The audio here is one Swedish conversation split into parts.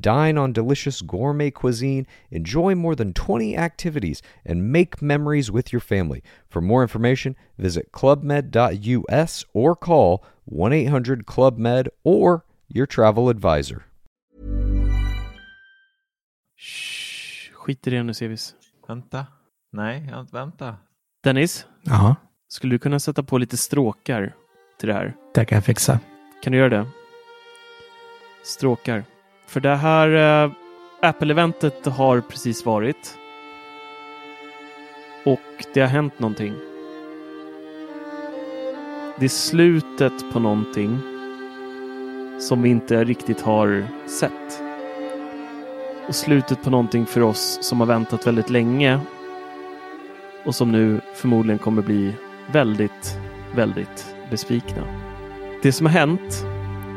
Dine on delicious gourmet cuisine, enjoy more than 20 activities, and make memories with your family. For more information, visit clubmed.us or call 1 800 Club Med or your travel advisor. Shh, skit i det nu Sevis. Vänta. Nej, jag- vänta. Dennis, Ja, skulle du kunna sätta på lite stråkar till det här? det kan jag fixa. Kan du göra det? Stråkar. För det här eh, Apple-eventet har precis varit. Och det har hänt någonting. Det är slutet på någonting som vi inte riktigt har sett. Och slutet på någonting för oss som har väntat väldigt länge och som nu förmodligen kommer bli väldigt, väldigt besvikna. Det som har hänt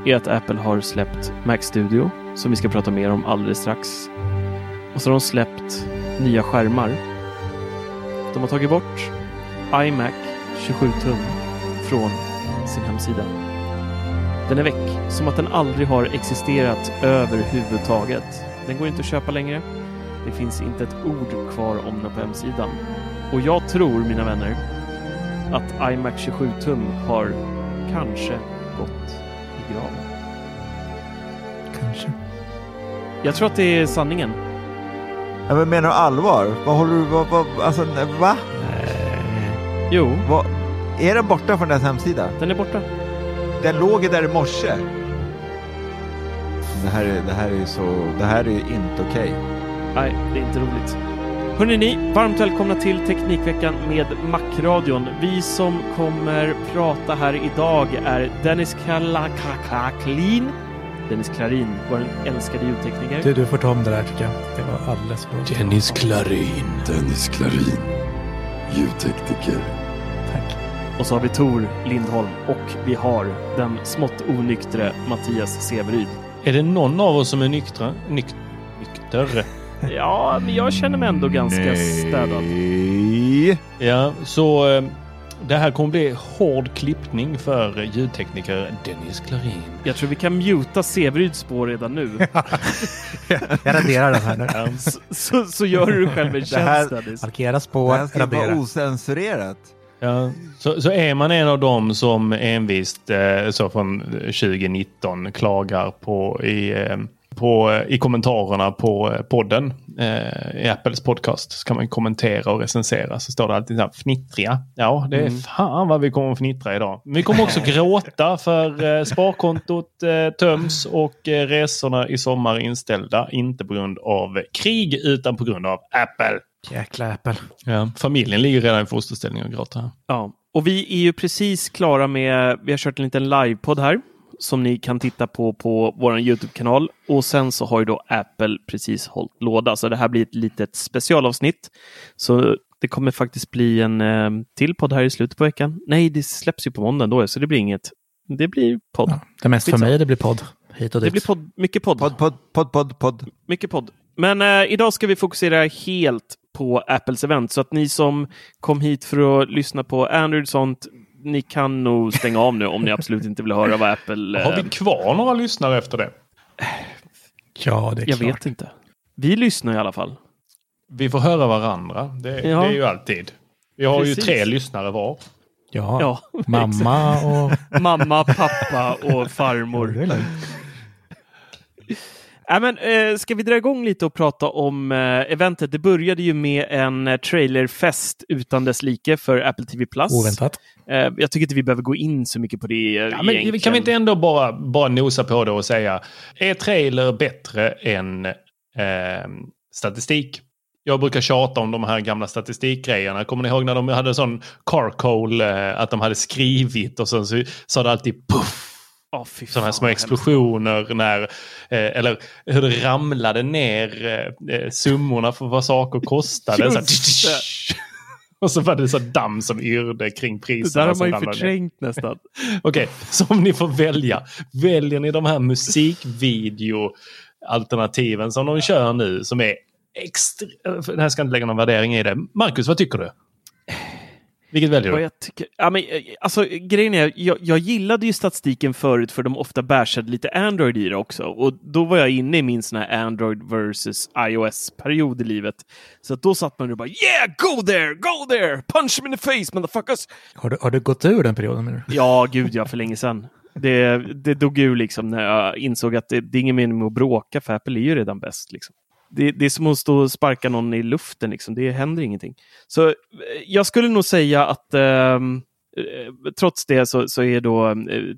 är att Apple har släppt Mac Studio som vi ska prata mer om alldeles strax. Och så har de släppt nya skärmar. De har tagit bort iMac 27 tum från sin hemsida. Den är väck, som att den aldrig har existerat överhuvudtaget. Den går inte att köpa längre. Det finns inte ett ord kvar om den på hemsidan. Och jag tror, mina vänner, att iMac 27 tum har kanske gått graven. Kanske. Jag tror att det är sanningen. Ja, men menar du allvar? Vad håller du... Vad, vad, alltså, nej, va? Jo, Vad, är den borta från deras hemsida? den är borta. Den låg ju där i morse. Det här är, det här är så... Det här är inte okej. Nej, det är inte roligt. Hörrni ni, varmt välkomna till Teknikveckan med Macradion. Vi som kommer prata här idag är Dennis Kalakaklin, Dennis Klarin, vår älskade ljudtekniker. Du, du får ta om det där tycker jag. Det var alldeles för bra. Dennis Klarin. Dennis Klarin, ljudtekniker. Tack. Och så har vi Tor Lindholm och vi har den smått onyktre Mattias Severyd. Är det någon av oss som är nyktra? Nyk nykter? Ja, men jag känner mig ändå ganska städad. Nej. Ja, så eh, det här kommer bli hård klippning för ljudtekniker Dennis Klarin. Jag tror vi kan muta Severyds spår redan nu. Jag raderar den här nu. Så, så, så gör du själv en Det här- tjänst Dennis. Markera Det spår, här ska vara radera. osensurerat. ja. Så, så är man en av dem som envist eh, så från 2019 klagar på i, eh, på, i kommentarerna på eh, podden eh, i Apples podcast så kan man kommentera och recensera så står det alltid så här fnittriga. Ja, det är Mm. fan vad vi kommer att fnittra idag. Men vi kommer också gråta för eh, sparkontot eh, töms och eh, resorna i sommar är inställda. Inte på grund av krig utan på grund av Apple. Jäkla Apple. Ja, familjen ligger redan i fosterställning och gråter. Ja, och vi är ju precis klara med, vi har kört en liten livepodd här som ni kan titta på på vår Youtube-kanal. Och sen så har ju då Apple precis hållit låda, så det här blir ett litet specialavsnitt. Så det kommer faktiskt bli en eh, till podd här i slutet på veckan. Nej, det släpps ju på måndagen då, så det blir inget. Det blir podd. Ja, det är mest för mig det blir podd. Hit och Det dit. blir podd, mycket podd. Podd, podd, podd, podd, podd. Mycket podd. Men eh, idag ska vi fokusera helt på Apples event. Så att ni som kom hit för att lyssna på Android och sånt, ni kan nog stänga av nu om ni absolut inte vill höra vad Apple... Har eh, vi kvar några lyssnare efter det? Ja, det är jag klart. vet inte. Vi lyssnar i alla fall. Vi får höra varandra. Det, Ja. det är ju alltid. Vi har Precis. ju tre lyssnare var. Ja, Ja, mamma och... mamma, pappa och farmor. Äh, men, eh, ska vi dra igång lite och prata om eh, eventet? Det började ju med en eh, trailerfest utan dess like för Apple TV+. Oväntat. Eh, jag tycker inte vi behöver gå in så mycket på det eh, Ja, men kan vi inte ändå bara, bara nosa på det och säga, är trailer bättre än eh, statistik? Jag brukar tjata om de här gamla statistikgrejerna. Kommer ni ihåg när de hade sån carcole, eh, att de hade skrivit och sen så sa det alltid puff. Fy Sådana här små explosioner när, eh, eller hur det ramlade ner eh, eh, summorna för vad saker kostade. Så här, och så var det så damm som yrde kring priserna. Det där har man ju ner. förträngt nästan. Okej, så om ni får välja. Väljer ni de här musikvideo-alternativen som de kör nu som är extra... Det här ska inte lägga någon värdering i det. Marcus, vad tycker du? Vilket väljer du? jag tycker, ja, men, eh, alltså, grejen är, jag, jag gillade ju statistiken förut för de ofta bashade lite Android i det också. Och då var jag inne i min sån här Android versus iOS-period i livet. Så att då satt man och bara yeah, go there, go there, punch them in the face motherfuckers. Har du, har du gått ur den perioden? menar du? Ja, gud ja, för länge sedan. Det, det dog ur liksom när jag insåg att det, det är ingen mening med att bråka för Apple är ju redan bäst. Liksom. Det, det är som att stå och sparka någon i luften, liksom. det händer ingenting. Så eh, jag skulle nog säga att ehm, eh, trots det så, så är då eh,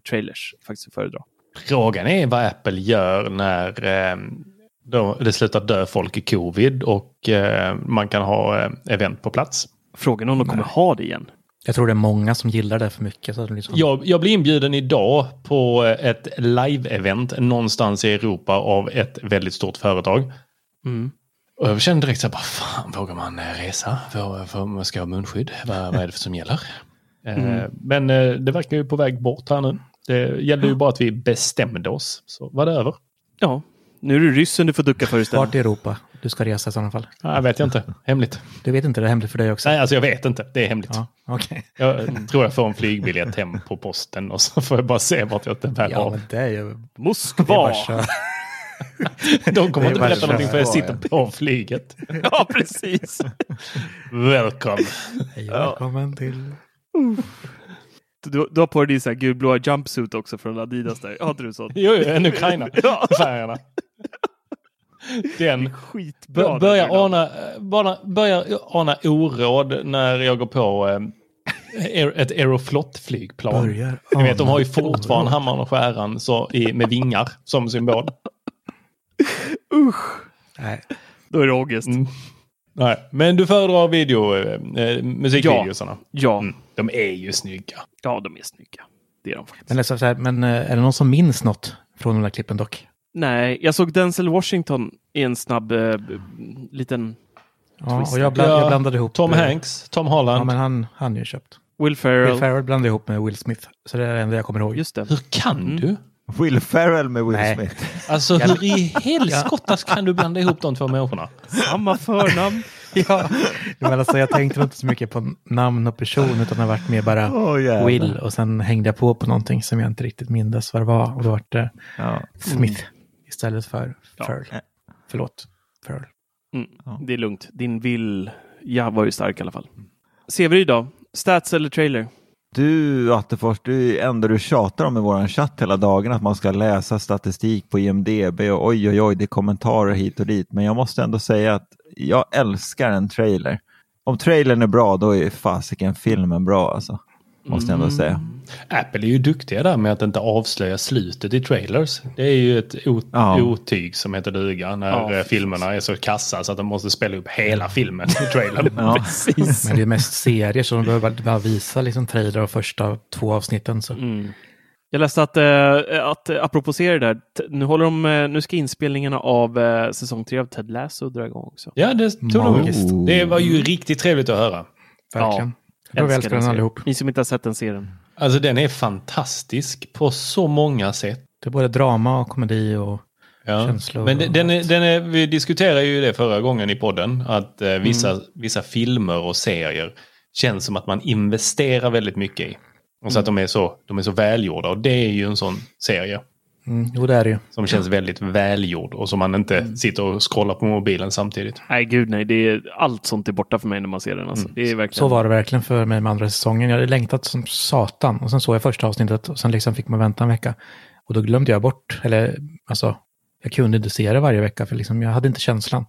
trailers faktiskt att föredra. Frågan är vad Apple gör när eh, då det slutar dö folk i covid och eh, man kan ha eh, event på plats. Frågan är om de kommer ha det igen. Jag tror det är många som gillar det för mycket. Så liksom... Jag, jag blir inbjuden idag på ett live-event någonstans i Europa av ett väldigt stort företag. Mm. Och jag kände direkt så här, bara, fan, vågar man eh, resa? För, för man ska ha munskydd? Vad, vad är det för som gäller? Eh, men eh, det verkar ju på väg bort här nu. Det gällde ju bara att vi bestämde oss, så var det över. Ja, nu är det ryssen du får ducka för istället. Vart i Europa du ska resa i sådana fall? Ja, Jag vet jag inte. Hemligt. Du vet inte, det är hemligt för dig också? Nej, alltså jag vet inte. Det är hemligt. Ja, okej. Jag tror jag får en flygbiljett hem på posten och så får jag bara se vart jag bär Ja, av. men det är ju... Det är Moskva! bara kör. De kommer inte berätta någonting för jag sitter på flyget. ja, precis. Welcome. Hej, välkommen till... Du, du har på dig din så här gulblåa jumpsuit också från Adidas där. Har inte du sånt? Jo, jo, en Ukraina. Ja. Färgerna. Den Skitbra. bör, den börjar, bilden. ana, bara, börjar ana oråd när jag går på eh, ett Aeroflot-flygplan. Börjar Ni vet, de har ju fortfarande hammaren och skäran så, i, med vingar som symbol. Nej, Då är det ångest. Mm. Nej, men du föredrar video, eh, eh, musikvideosarna? Ja. Mm. De är ju snygga. ja, de är snygga. Det är de faktiskt. men, det är så här, men eh, är det någon som minns något från de där klippen dock? Nej, jag såg Denzel Washington i en snabb eh, liten Ja, Twist. och jag, bland, Ja, jag blandade ihop... Tom eh, Hanks, Tom Holland. Ja, men han han är ju köpt. Will Ferrell. Will Ferrell blandade ihop med Will Smith. Så det är det enda jag kommer ihåg. Just det. Hur kan Mm. du? Will Ferrell med Will Nej. Smith. Alltså hur i helskottas kan du blanda ihop de två människorna? Samma förnamn. Ja, men alltså, jag tänkte inte så mycket på namn och person utan det har varit mer bara Åh, jävlar. Will och sen hängde jag på på någonting som jag inte riktigt mindes vad det var och då var det Ja. Smith istället för Ja. Ferrell. Förlåt, Ferrell. Mm. Ja. Det är lugnt. Din vill... Ja, var ju stark i alla fall. Severyd då? Stats eller trailer? Du Attefors, det är ändå du tjatar om i vår chatt hela dagen att man ska läsa statistik på IMDB och oj oj oj, det är kommentarer hit och dit. Men jag måste ändå säga att jag älskar en trailer. Om trailern är bra, då är fasiken filmen bra alltså. Måste jag ändå säga. Apple är ju duktiga där med att inte avslöja slutet i trailers. Det är ju ett ot- Ja. otyg som heter duga när Ja. eh, filmerna är så kassa så att de måste spela upp hela filmen i trailern. Ja. Precis. Men det är mest serier så de behöver bara- visa liksom trailer av första två avsnitten. Så. Mm. Jag läste att, eh, att eh, apropå serier där, nu, håller de, nu ska inspelningarna av eh, säsong tre av Ted Lasso dra igång också. Ja, det tog de. Det var ju riktigt trevligt att höra. Verkligen. Jag älskar den allihop. Ni som inte har sett den serien. Alltså den är fantastisk på så många sätt. Det är både drama och komedi och Ja. känslor. Men den, och den, är, den är, vi diskuterade ju det förra gången i podden. Att eh, vissa, Mm. vissa filmer och serier känns som att man investerar väldigt mycket i. Och så att de är, så, de är så välgjorda. Och det är ju en sån serie. Mm, jo, det är det ju. Som känns väldigt välgjord. Och som man inte Mm. sitter och scrollar på mobilen samtidigt. Nej, gud nej. Det är, allt sånt är borta för mig när man ser den. Alltså. Mm. Det är verkligen... Så var det verkligen för mig med andra säsongen. Jag hade längtat som satan och sen såg jag första avsnittet och sen liksom fick man vänta en vecka. Och då glömde jag bort, eller alltså, jag kunde inte se det varje vecka för liksom, jag hade inte känslan.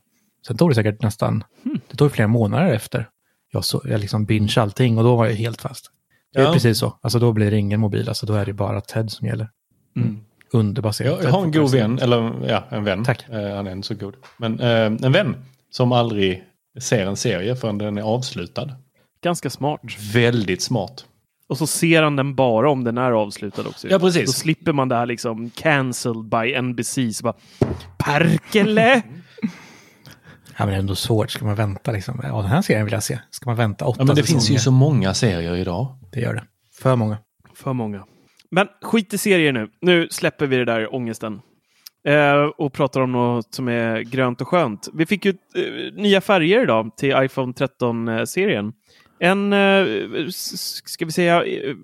Sen tog det säkert nästan, det tog flera månader efter. Jag, så, jag liksom binge allting och då var jag helt fast. Det är Ja. precis så. Alltså då blir det ingen mobil, alltså då är det bara Ted som gäller. Mm. Underbar serie. Jag, jag har en god vän, eller ja, en vän. Tack. Eh, han är inte så god. Men eh, en vän som aldrig ser en serie förrän den är avslutad. Ganska smart. Väldigt smart. Och så ser han den bara om den är avslutad också. Ja, precis. Då slipper man det här liksom cancelled by NBC. Så bara, Perkele! Ja, men det är ändå svårt. Ska man vänta liksom? Ja, den här serien vill jag se. Ska man vänta åtta Ja, men det säsonger? finns ju så många serier idag. Det gör det. För många. För många. Men skit i serier nu. Nu släpper vi det där ångesten. Eh, och pratar om något som är grönt och skönt. Vi fick ju eh, nya färger idag till iPhone 13-serien. En, eh, ska vi säga, eh,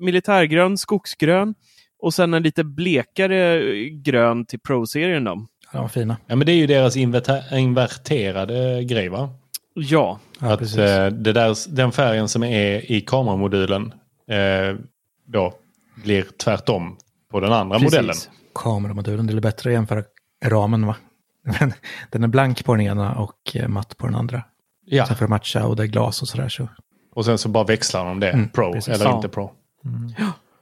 militärgrön, skogsgrön och sen en lite blekare grön till Pro-serien då. Ja, de var fina. Ja, men det är ju deras inverter- inverterade grej va? Ja, Ja, att precis. eh, det där, den färgen som är i kameramodulen eh, då blir tvärtom på den andra precis. modellen. Kameramodulen, det är bättre att jämföra ramen va? Den är blank på den ena och eh, matt på den andra. Ja, Sen för att matcha och det är glas och sådär. Så. och sen så bara växlar de det. Mm, pro precis. eller Ja. inte pro.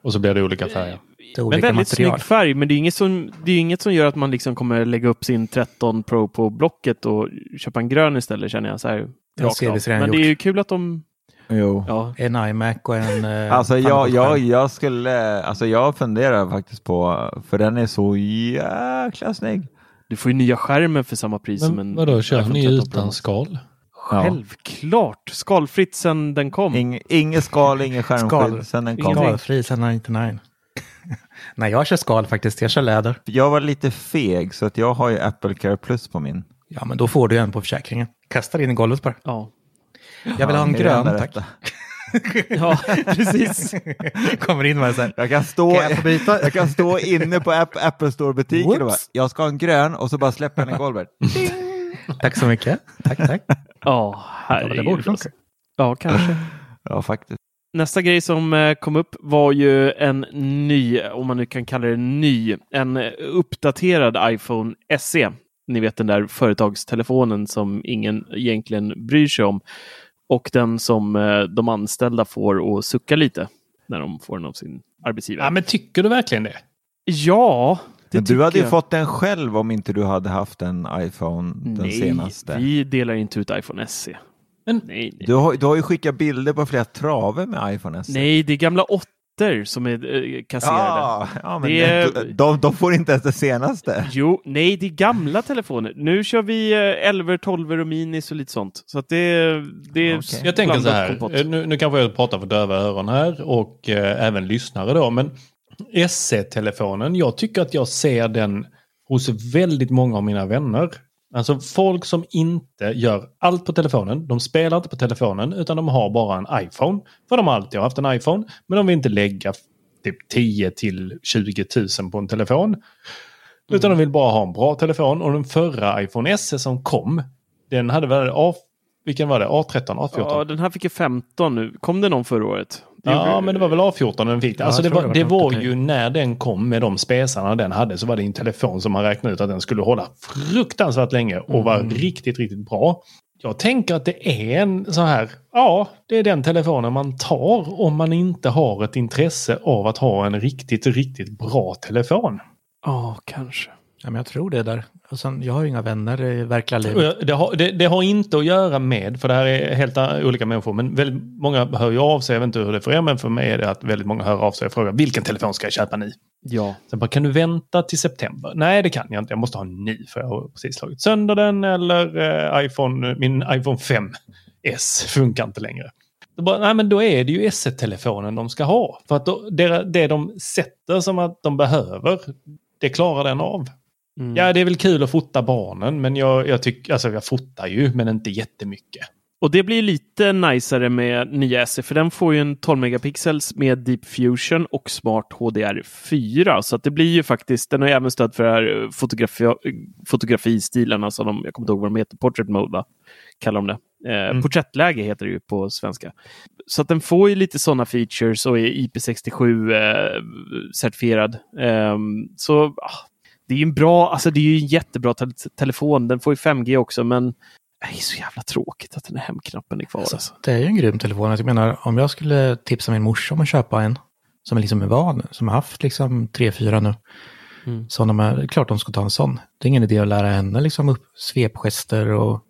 Och så blir det olika färger. Det är Men olika väldigt material. snygg färg, men det är inget som, det är inget som gör att man liksom kommer lägga upp sin 13 Pro på Blocket och köpa en grön istället känner jag. Så här, redan Men det är ju kul att de... Jo. Ja, En iMac och en... Eh, Alltså jag, jag, jag skulle, alltså jag funderar faktiskt på, för den är så jäkla snygg. du får ju nya skärmen för samma pris som en Men vadå, kör ni 13 utan skal? Självklart! Skalfritt sen den kom. Ing, inget skal, ingen skärmskydd sen den kom. Skalfri sen 99. Nej, jag kör skal faktiskt. Jag kör läder. Jag var lite feg så att jag har ju Apple Care Plus på min. Ja, men då får du en på försäkringen. Kasta in i golvet bara. Ja. Jag vill ha en det grön, tack. ja, precis. Kommer in med så här. Jag kan stå, Kan jag jag kan stå inne på App, Apple Store-butiken och bara, jag ska ha en grön och så bara släpper den i golvet. Tack så mycket. Tack, tack. Ja, Ja, herregud. det borde funka. Ja, kanske. Ja, faktiskt. Nästa grej som eh, kom upp var ju en ny, om man nu kan kalla det ny, en uppdaterad iPhone SE. Ni vet den där företagstelefonen som ingen egentligen bryr sig om. Och den som eh, de anställda får att sucka lite när de får den av sin arbetsgivare. Ja, men tycker du verkligen det? Ja, det Men du hade ju jag. fått den själv om inte du hade haft en iPhone, den Nej, senaste. vi delar inte ut iPhone SE. Men- nej, nej. Du, har, du har ju skickat bilder på flera traver med iPhone SE. nej, det är gamla åttor som är eh, kasserade. Ja, ja men Det är- de, de, får inte ens det senaste. Jo, nej, det är gamla telefoner. Nu kör vi eh, 11, 12 och minis och lite sånt. Så att det, det är Okej. Jag tänker så här, kompott. eh, nu, nu kanske jag pratar för döva öron här och eh, även lyssnare då, men SE-telefonen, jag tycker att jag ser den hos väldigt många av mina vänner. Alltså folk som inte gör allt på telefonen, de spelar inte på telefonen utan de har bara en iPhone. För de har alltid haft en iPhone, men de vill inte lägga typ 10 till 20 000 på en telefon. Utan de vill bara ha en bra telefon och den förra iPhone SE som kom, den hade väl A, vilken var det? A13, A14? Ja, den här fick ju 15 nu. Kom det någon förra året? Ja, men det var väl A14 den fick. Ja, alltså det var, det var ju när den kom med de spesarna den hade så var det en telefon som man räknade ut att den skulle hålla fruktansvärt länge och var riktigt, riktigt bra. Jag tänker att det är en så här, ja, det är den telefonen man tar om man inte har ett intresse av att ha en riktigt, riktigt bra telefon. Ja, kanske. Ja, men jag tror det där. Och sen, jag har ju inga vänner i verkliga livet. Det har, det, det har inte att göra med, för det här är helt olika människor, men väldigt många hör ju av sig, jag vet inte hur det är för er, men för mig är det att väldigt många hör av sig och frågar vilken telefon ska jag köpa nu? Ja. Sen bara, kan du vänta till september? Nej, det kan jag inte. Jag måste ha en ny för jag har precis slagit sönder den eller eh, iPhone, min iPhone 5S funkar inte längre. Då, bara, nej, men då är det ju S1-telefonen de ska ha. För att då, det, det de sätter som att de behöver, det klarar den av. Mm. Ja, det är väl kul att fota barnen, men jag, jag tycker, alltså jag fotar ju, men inte jättemycket. Och det blir lite najsare med nya SE, för den får ju en 12 megapixels med Deep Fusion och Smart HDR4. Så att det blir ju faktiskt, den har ju även stöd för här fotografi, fotografistilen, alltså de, jag kommer inte ihåg vad de heter, Portrait Mode va? kallar de det. Eh, Mm. Porträttläge heter det ju på svenska. Så att den får ju lite sådana features och är IP67 eh, certifierad. Ehm, så ah, det är ju en bra, alltså det är ju en jättebra te telefon. Den får ju 5G också, men det är så jävla tråkigt att den här hemknappen är kvar. Alltså. Det är ju en grym telefon. Alltså, Jag menar, om jag skulle tipsa min morsa om att köpa en, som är liksom är van, som har haft liksom tre, fyra nu, Mm. så de är, klart de ska ta en sån. Det är ingen idé att lära henne liksom upp svepgester och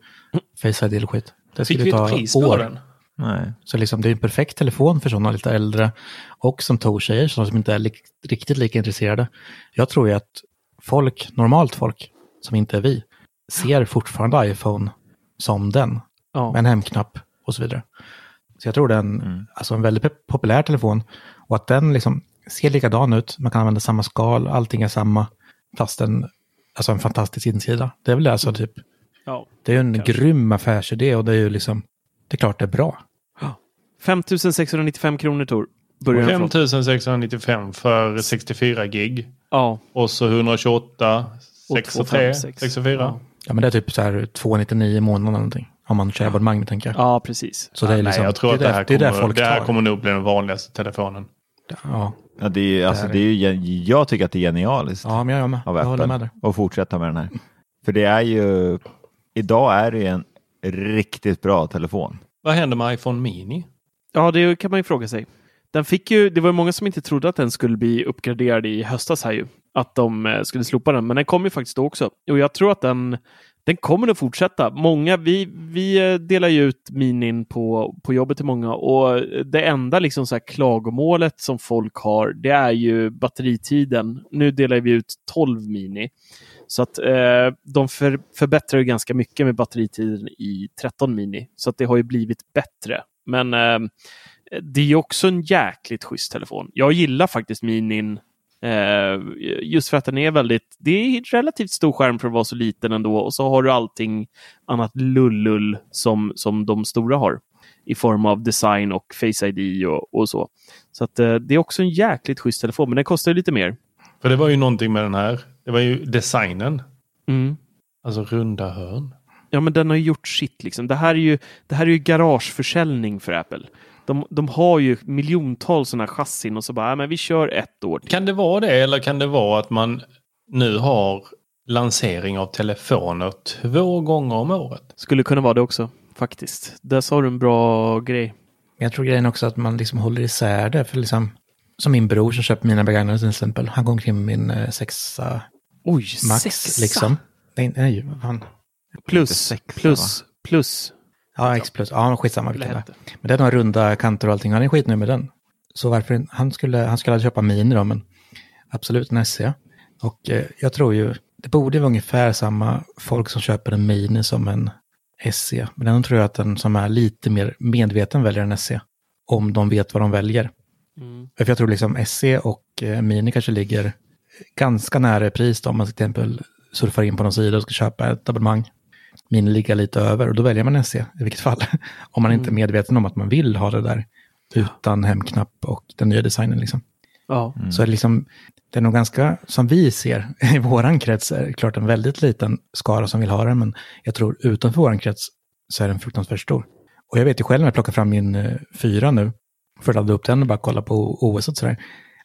face ID och skit. Det Fick skulle vi ta ett pris på år. den? Nej. Så liksom, det är en perfekt telefon för sådana lite äldre. Och som Tor säger, sådana som inte är li riktigt lika intresserade. Jag tror ju att folk, normalt folk, som inte är vi, ser fortfarande iPhone som den. Ja. Med en hemknapp och så vidare. Så jag tror det är en, Mm. alltså en väldigt populär telefon. Och att den liksom ser likadan ut, man kan använda samma skal, allting är samma. Fast en, alltså en fantastisk insida. Det är väl alltså typ, ja. det är ju en Kanske. grym affärsidé och det är ju liksom, det är klart det är bra. 5695 kronor Tor. Börjar den från. 5695 för 64 gig. Ja. Och så 128, Och 6 och 3, 256. 6 och 4. Ja. Ja men det är typ så här 299 i månaden eller någonting. Om man kör abonnemang tänker jag. ja, precis. Så det är Nej, liksom, jag tror det, att är det här, det är där kommer, folk det här kommer nog bli den vanligaste telefonen. Ja, Ja, det är, ju- alltså, det är ju, jag tycker att det är genialiskt ja, men jag, med. av jag håller med Apple dig. att fortsätta med den här. För det är ju, idag är det ju en riktigt bra telefon. Vad händer med iPhone Mini? Ja, det kan man ju fråga sig. Den fick ju, det var många som inte trodde att den skulle bli uppgraderad i höstas här ju. Att de eh, skulle slopa den, men den kom ju faktiskt då också. Och jag tror att den, den kommer att fortsätta. Många, vi, vi eh, delar ju ut minin på, på jobbet till många och det enda liksom så här klagomålet som folk har, det är ju batteritiden. Nu delar vi ut 12 mini. Så att eh, de för, förbättrar ju ganska mycket med batteritiden i 13 mini. Så att det har ju blivit bättre. Men eh, det är också en jäkligt schysst telefon. Jag gillar faktiskt minin eh, just för att den är väldigt, det är relativt stor skärm för att vara så liten ändå och så har du allting annat lullull som, som de stora har i form av design och Face ID och, och så. Så att eh, det är också en jäkligt schysst telefon, men den kostar lite mer. För det var ju någonting med den här. Det var ju designen. Mm. Alltså runda hörn. Ja, men den har ju gjort sitt liksom. Det här är ju, det här är ju garageförsäljning för Apple. De, de har ju miljontals sådana chassin och så bara, "Ja, men vi kör ett år till. Kan det vara det eller kan det vara att man nu har lansering av telefoner två gånger om året? Skulle kunna vara det också, faktiskt. Där sa du en bra grej. Men jag tror grejen också att man liksom håller isär det. För liksom, som min bror som köper mina begagnade till exempel. Han går omkring med min eh, sexa Oj, max sexa. liksom. Nej, nej, fan. Plus, sexa, plus, plus. Ja, X plus. Ja, skitsamma vilken det är. Men den har runda kanter och allting. Han är skitnöjd med den. Så varför han skulle, han skulle köpa Mini då, men absolut en SE. Och eh, jag tror ju, det borde vara ungefär samma folk som köper en Mini som en SE. Men ändå tror jag att den som är lite mer medveten väljer en SE. Om de vet vad de väljer. Mm. För jag tror liksom SE och eh, Mini kanske ligger ganska nära pris då, om man till exempel surfar in på någon sida och ska köpa ett abonnemang. Mini ligger lite över och då väljer man SE i vilket fall. om man inte är medveten om att man vill ha det där utan hemknapp och den nya designen liksom. Ja. Så är det liksom, det är nog ganska, som vi ser i våran krets, är det klart en väldigt liten skara som vill ha den, men jag tror utanför våran krets så är den fruktansvärt stor. Och jag vet ju själv när jag plockar fram min eh, fyra nu, för att ladda upp den och bara kolla på OS och sådär.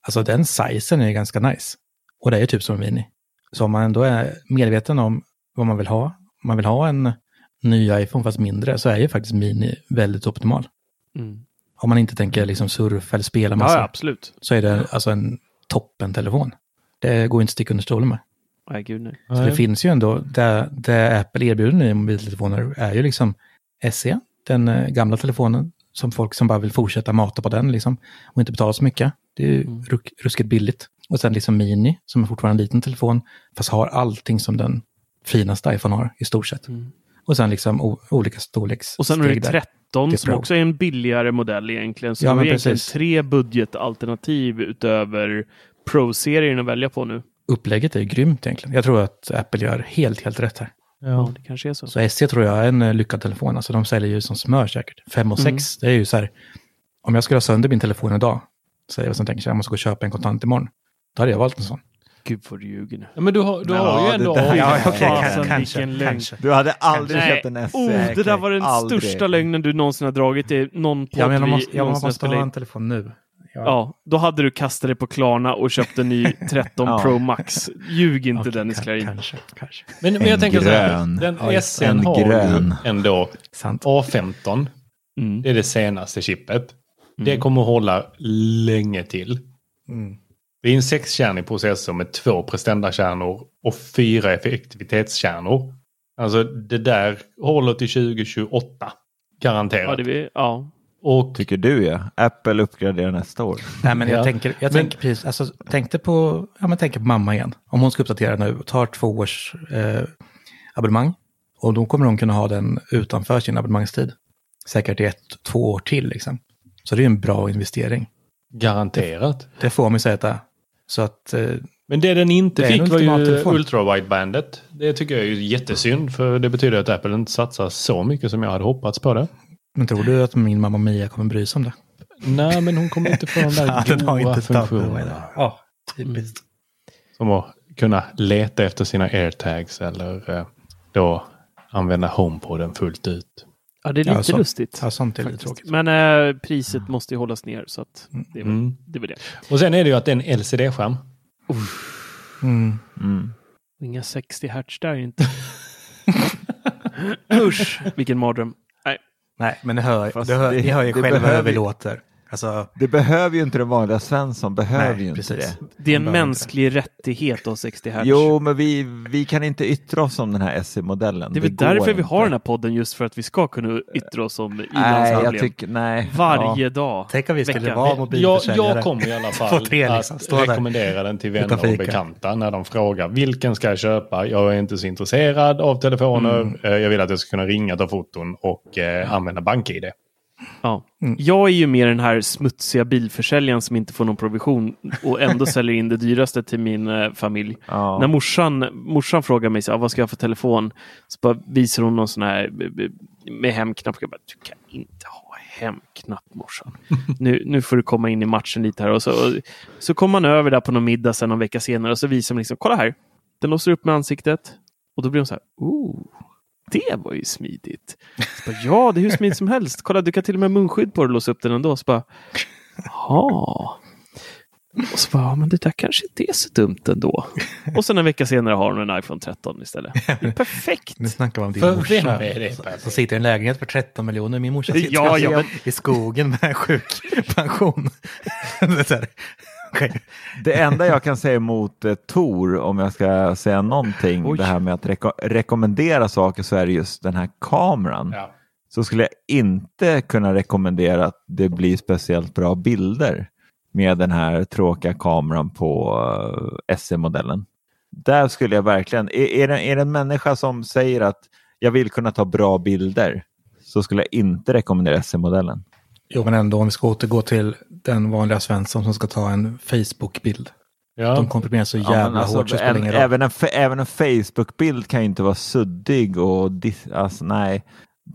Alltså den sizen är ganska nice. Och det är ju typ som en mini. Så om man ändå är medveten om vad man vill ha, man vill ha en ny iPhone fast mindre, så är ju faktiskt mini väldigt optimal. Mm. Om man inte tänker liksom surfa eller spela massa ja, absolut. så är det alltså en toppentelefon. Det går inte att sticka under stolen med. Nej, gud nej. Så det finns ju ändå, det, det Apple erbjuder nu i mobiltelefoner är ju liksom SE, den eh, gamla telefonen, som folk som bara vill fortsätta mata på den liksom, och inte betala så mycket. Det är ju Mm. ruskigt billigt. Och sen liksom Mini, som är fortfarande en liten telefon, fast har allting som den finaste iPhone har i stort sett. Mm. Och sen liksom o, olika storleks Och sen har du steg där. 13 Det är som också är en billigare modell egentligen. Så Ja, du har men egentligen precis. tre budgetalternativ utöver Pro-serien att välja på nu. Upplägget är ju grymt egentligen. Jag tror att Apple gör helt, helt rätt här. Ja, det kanske är så. Så SE tror jag är en eh, lyckad telefon. Alltså de säljer ju som smör säkert. 5 och 6, det är ju så här. Om jag skulle ha sönder min telefon idag, säger jag som tänker jag måste gå och köpa en kontant imorgon. Då hade jag valt en sån. Gud vad du ljuger nu. Ja, men du har, du Ja, har ju ändå där-. Ja, Oj, okej, fasen, kanske, vilken kanske. Du hade aldrig köpt en SE. Oh, det där var den Aldrig. största lögnen du någonsin har dragit i någon podd Ja, men jag måste, jag måste ha en telefon nu. Ja. Ja, då hade du kastat dig på Klarna och köpt en ny 13 Ja. Pro Max. Ljug inte Okej, Dennis Klarin. Kanske, kanske. Men, men jag tänker så här. Den Ja, SN en har grön. ju ändå Sant. A15. Mm. Det är det senaste chippet. Det kommer att hålla länge till. Mm. Det är en sexkärnig processor med två prestandakärnor och fyra effektivitetskärnor. Alltså det där håller till 2028. Garanterat. Ja, det vi, ja. Och Tycker du ja. Apple uppgraderar nästa år. Nej, men jag Ja. tänker, jag Men- tänker precis, alltså, tänkte på, ja, men tänker på mamma igen. Om hon ska uppdatera nu och tar två års eh, abonnemang. Och då kommer hon kunna ha den utanför sin abonnemangstid. Säkert i ett, två år till liksom. Så det är en bra investering. garanterat. Det får man säga att det är. Så att, eh, Men det den inte Det fick var ju ultra-widebandet. Det tycker jag är ju jättesynd för det betyder att Apple inte satsar så mycket som jag hade hoppats på det. men tror du att min mamma Mia kommer bry sig om det? Nej, men hon kommer inte få de där goa funktionerna. Ja, typiskt. Som att kunna leta efter sina airtags eller eh, då använda HomePoden fullt ut. Ja, det är Ja, lite så- lustigt. Ja, sånt är lite tråkigt. Men eh, priset måste ju hållas ner så att det är väl Mm. det. Är väl det. Och sen är det ju att det är en LCD-skärm. Mm. Mm. Inga 60 hertz där inte. Usch, vilken mardröm. Nej, men ni hör, Fast det hör, det- ni hör ju det själva hur vi ju- låter. Alltså, Det behöver ju inte den vanliga Svensson, behöver Nej, ju inte precis. det. Det är en mänsklig rättighet av 60 hertz. Jo, men vi, vi kan inte yttra oss om den här SE-modellen. det är väl därför vi inte. har den här podden, just för att vi ska kunna yttra oss om jag nej. Varje Ja. dag. tänk om vi skulle Veckan. vara Jag, mobilförsäljare. jag kommer i alla fall liksom. att rekommendera den till vänner och bekanta när de frågar vilken ska jag köpa? Jag är inte så intresserad av telefoner. Mm. Eh, Jag vill att jag ska kunna ringa, ta foton och eh, använda BankID. Ja. Mm. Jag är ju mer den här smutsiga bilförsäljaren som inte får någon provision och ändå säljer in det dyraste till min eh, familj. Ja. När morsan, morsan frågar mig så, här, vad ska jag ha för telefon, så bara visar hon någon sån här b- b- med hemknapp. Jag bara, du kan inte ha hemknapp morsan. nu, nu får du komma in i matchen lite här. Och så, och, så kom man över där på någon middag sen någon vecka senare och så visar man liksom, kolla här, den låser upp med ansiktet. Och då blir hon så här, oh, det var ju smidigt. Så bara, ja, det är hur smidigt som helst. Kolla, du kan till och med munskydd på dig och låsa upp den ändå. Så bara, jaha. Och så bara, ja, men det där kanske inte är så dumt ändå. Och sen en vecka senare har hon en iPhone 13 istället. Det är perfekt. Nu snackar vi om din För morsa. vem är det som- sitter i en lägenhet för 13 miljoner. Min morsa sitter Ja, ja, alltså i skogen med en sjukpension. Det enda jag kan säga emot eh, Tor, om jag ska säga någonting, Oj. det här med att reko rekommendera saker, så är det just den här kameran. Ja. Så skulle jag inte kunna rekommendera att det blir speciellt bra bilder med den här tråkiga kameran på uh, SE-modellen. Där skulle jag verkligen, är, är, det, är det en människa som säger att jag vill kunna ta bra bilder så skulle jag inte rekommendera SE-modellen. Jo, men ändå om vi ska återgå till den vanliga Svensson som ska ta en Facebook-bild. Ja. De komprimerar så Ja, jävla men alltså, hårt så en, även, en, även en Facebook-bild kan ju inte vara suddig och alltså, nej.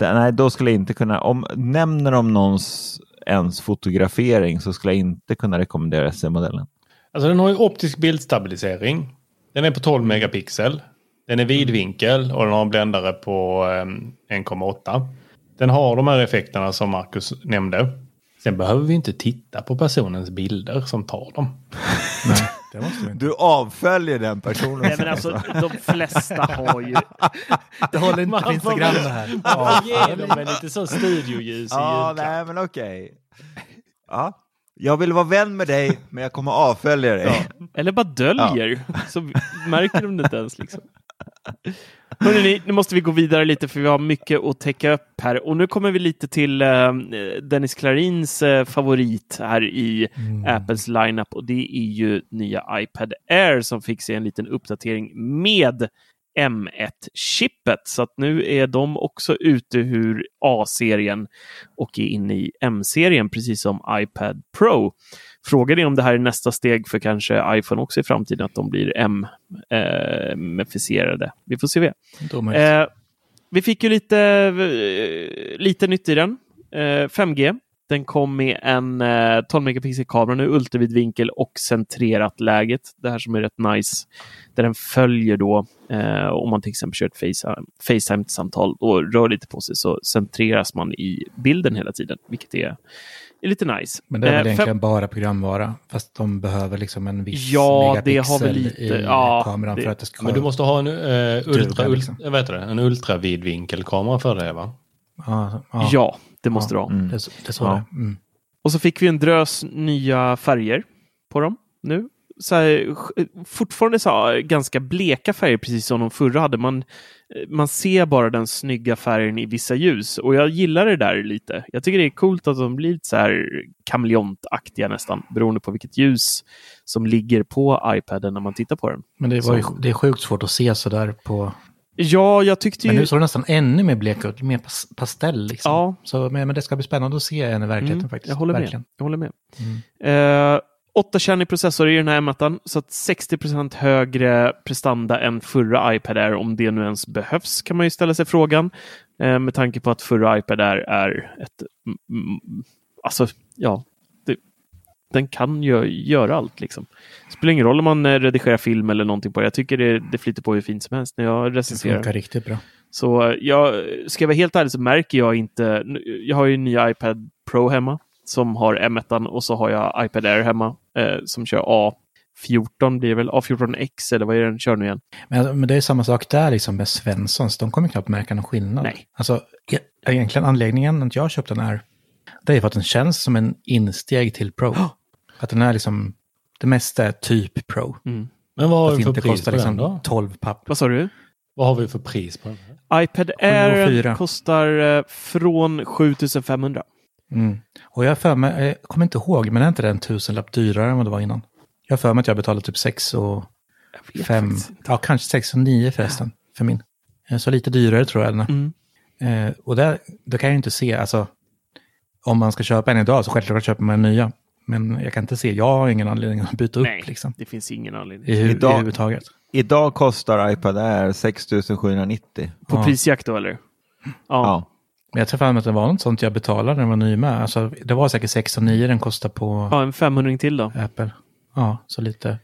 Nej, då skulle jag inte kunna, om nämner de någons ens fotografering så skulle jag inte kunna rekommendera SE-modellen. Alltså den har ju optisk bildstabilisering. Den är på 12 megapixel. Den är vidvinkel och den har en bländare på eh, 1,8. Den har de här effekterna som Marcus nämnde. Sen behöver vi inte titta på personens bilder som tar dem. Nej, det måste vi inte. Du avföljer den personen. Nej, men alltså, de flesta har ju... Det håller inte på Instagram det här. Man får ge dem en lite så studioljus i Ja, nej men okej. Ja. Jag vill vara vän med dig, men jag kommer avfölja dig. Eller bara döljer. Så märker de det inte ens. Liksom. Hörrni, nu måste vi gå vidare lite för vi har mycket att täcka upp här. Och nu kommer vi lite till eh, Dennis Klarins eh, favorit här i Apples lineup och det är ju nya iPad Air som fick sig en liten uppdatering med M1-chippet. Så att nu är de också ute ur A-serien och är inne i M-serien, precis som iPad Pro. Frågan är om det här är nästa steg för kanske iPhone också i framtiden, att de blir M-ifierade. Vi får se. Eh, vi fick ju lite, eh, lite nytt i den. Eh, 5G. Den kom med en eh, 12 megapixel kamera nu, ultravidvinkel och centrerat läget. Det här som är rätt nice. Där den följer då, eh, om man till exempel kör ett Face- Facetime-samtal och rör lite på sig så centreras man i bilden hela tiden, vilket är, är lite nice. Men det är väl Eh, fem- egentligen bara programvara. Fast de behöver liksom en viss Ja, det megapixel har väl lite- i ja, kameran det- för att det ska... Men du måste ha en, uh, ultra, liksom. ult, vad heter det? en ultravidvinkelkamera för det va? Ja, ja, Ja, det måste du ha. Mm. det, är så- det så Ja. det mm. Och så fick vi en drös nya färger på dem nu. Så här, fortfarande så här, ganska bleka färger, precis som de förra hade. Man man ser bara den snygga färgen i vissa ljus och jag gillar det där lite. Jag tycker det är coolt att de blir lite så här kameleontaktiga nästan beroende på vilket ljus som ligger på iPaden när man tittar på den. Men det, var ju, Så- det är sjukt svårt att se sådär på... Ja, jag tyckte Men ju... nu såg det nästan ännu mer blek ut, mer pas, pastell liksom. Ja. Så, men, men det ska bli spännande att se en i verkligheten Mm, faktiskt. Jag håller Verkligen. med. Jag håller med. Mm. Eh, 8-kärnig processor i den här M1, så att 60% högre prestanda än förra iPad Air, om det nu ens behövs, kan man ju ställa sig frågan. Eh, med tanke på att förra iPad Air är ett... Mm, mm, alltså, ja. Det, den kan ju göra allt liksom. Spelar ingen roll om man eh, redigerar film eller någonting på det. Jag tycker det, det flyter på hur fint som helst när jag Det recenserar. funkar riktigt bra. Så eh, jag, ska jag vara helt ärlig så märker jag inte. Jag har ju en ny iPad Pro hemma som har M1 och så har jag iPad Air hemma eh, som kör A14 blir det väl, A14X eller vad är det den kör nu igen? Men, men det är samma sak där liksom med Svenssons. De kommer knappt märka någon skillnad. Nej. Alltså, egentligen anledningen att jag köpt den här, det är för att den känns som en insteg till Pro. Att den är liksom, det mesta är typ Pro. Mm. Men vad har Att vi för inte pris kostar på den liksom då? 12 papp. Vad sa du? Vad har vi för pris på den? här? iPad Air 704. kostar eh, från 7500. Mm. Och jag för mig, jag kommer inte ihåg, men är inte det en tusenlapp dyrare än vad det var innan? Jag har för mig att jag betalade typ 6 och Jag vet 5, faktiskt inte. ja kanske 6 och 9 förresten, för min. Eh, Så lite dyrare tror jag. den är. Mm. Eh, och där, det kan jag ju inte se, alltså om man ska köpa en idag så självklart köper man en nya. Men jag kan inte se, jag har ingen anledning att byta upp Nej, liksom. det finns ingen anledning. I, hu- Idag- i överhuvudtaget. Idag kostar iPad Air 6790. På Ja. prisjakt då eller? Ja. Ja. Men jag tror fan att det var något sånt jag betalade när den var ny med. Alltså det var säkert 6 och 9 den kostade på ja, en 500 till då. Apple. Ja, så lite.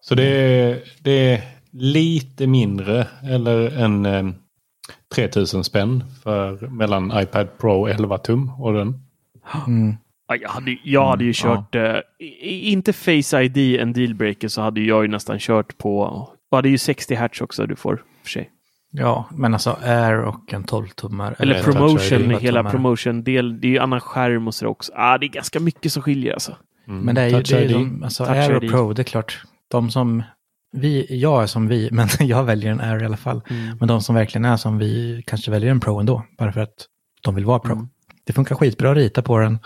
Så det är, det är lite mindre eller en eh, 3000 spänn för mellan iPad Pro 11 tum och den. Mm. Ja, jag hade, jag hade ju kört, eh, i- inte Face ID en dealbreaker så hade jag ju nästan kört på, och det är ju 60 hertz också du får för sig. Ja, men alltså Air och en 12-tummare. Eller en promotion, hela promotion-del. Det är ju annan skärm och sådär också. Ah, det är ganska mycket som skiljer alltså. Mm. Men det är ju Touch det är de, alltså Touch Air och. Pro, det är klart. De som, vi, jag är som vi, men jag väljer en Air i alla fall. Men de som verkligen är som vi kanske väljer en Pro ändå, bara för att de vill vara Pro. Mm. Det funkar skitbra att rita på den,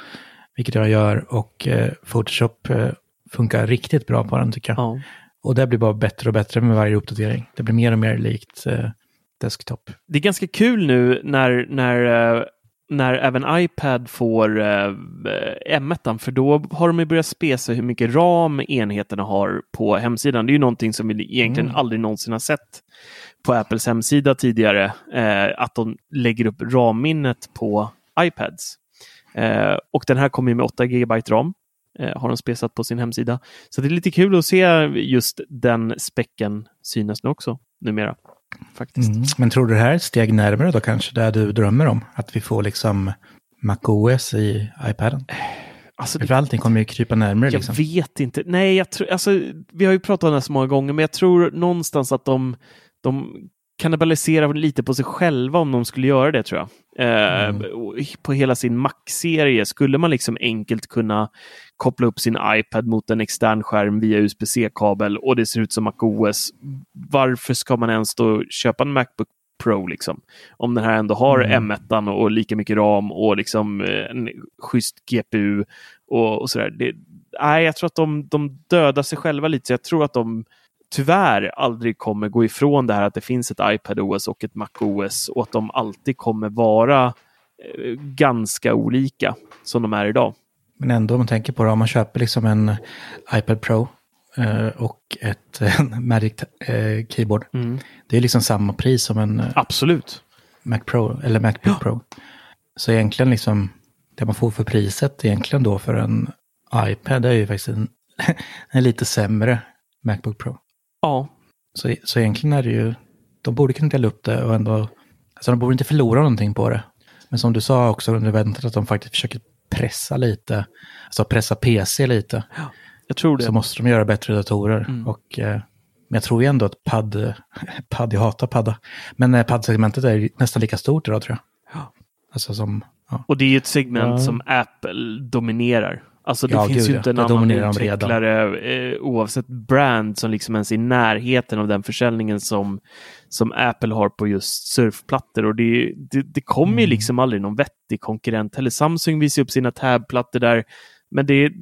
vilket jag gör, och eh, Photoshop eh, funkar riktigt bra på den tycker jag. Ja. Och det blir bara bättre och bättre med varje uppdatering. Det blir mer och mer likt eh, desktop. Det är ganska kul nu när, när, eh, när även iPad får eh, M1, för då har de ju börjat spesa hur mycket ram enheterna har på hemsidan. Det är ju någonting som vi egentligen Mm. aldrig någonsin har sett på Apples hemsida tidigare, eh, att de lägger upp RAM-minnet på iPads. Eh, och den här kommer med 8 GB ram, eh, har de spesat på sin hemsida. Så det är lite kul att se just den späcken synas nu också numera. Faktiskt. Mm. Men tror du det här är ett steg närmare då kanske, där du drömmer om? Att vi får liksom MacOS i iPaden? Alltså, För allting kommer ju krypa närmare Jag liksom. vet inte. Nej, jag tror, alltså, vi har ju pratat om det här så många gånger, men jag tror någonstans att de, de kannibaliserar lite på sig själva om de skulle göra det, tror jag. Eh, Mm. På hela sin Mac-serie skulle man liksom enkelt kunna koppla upp sin iPad mot en extern skärm via USB-C-kabel och det ser ut som MacOS. Varför ska man ens då köpa en Macbook Pro liksom? Om den här ändå har Mm. M1 och lika mycket ram och liksom eh, en schysst GPU och, och sådär. Det, nej, jag tror att de, de dödar sig själva lite. Så jag tror att de tyvärr aldrig kommer gå ifrån det här att det finns ett iPadOS och ett MacOS och att de alltid kommer vara eh, ganska olika som de är idag. Men ändå om man tänker på det, om man köper liksom en iPad Pro eh, och ett Magic eh, Keyboard. Det är liksom samma pris som en Absolut. Mac Pro eller Macbook Pro. Så egentligen liksom, det man får för priset egentligen då för en iPad är ju faktiskt en, en lite sämre Macbook Pro. Ja, Så, så egentligen är det ju, de borde kunna dela upp det och ändå, alltså de borde inte förlora någonting på det. Men som du sa också under eventet att de faktiskt försöker pressa lite, alltså pressa PC lite, jag tror det. så måste de göra bättre datorer. Mm. Och, eh, men jag tror ju ändå att padd, padd, jag hatar padda, men eh, paddsegmentet är nästan lika stort idag tror jag. Ja. Alltså som, ja. Och det är ju ett segment Ja. som Apple dominerar. Alltså det Ja, finns gud, ju inte en annan utvecklare eh, oavsett brand som liksom ens är i närheten av den försäljningen som, som Apple har på just surfplattor. Och det, det, det kommer ju Mm. liksom aldrig någon vettig konkurrent heller. Samsung visar upp sina tabplattor där, men det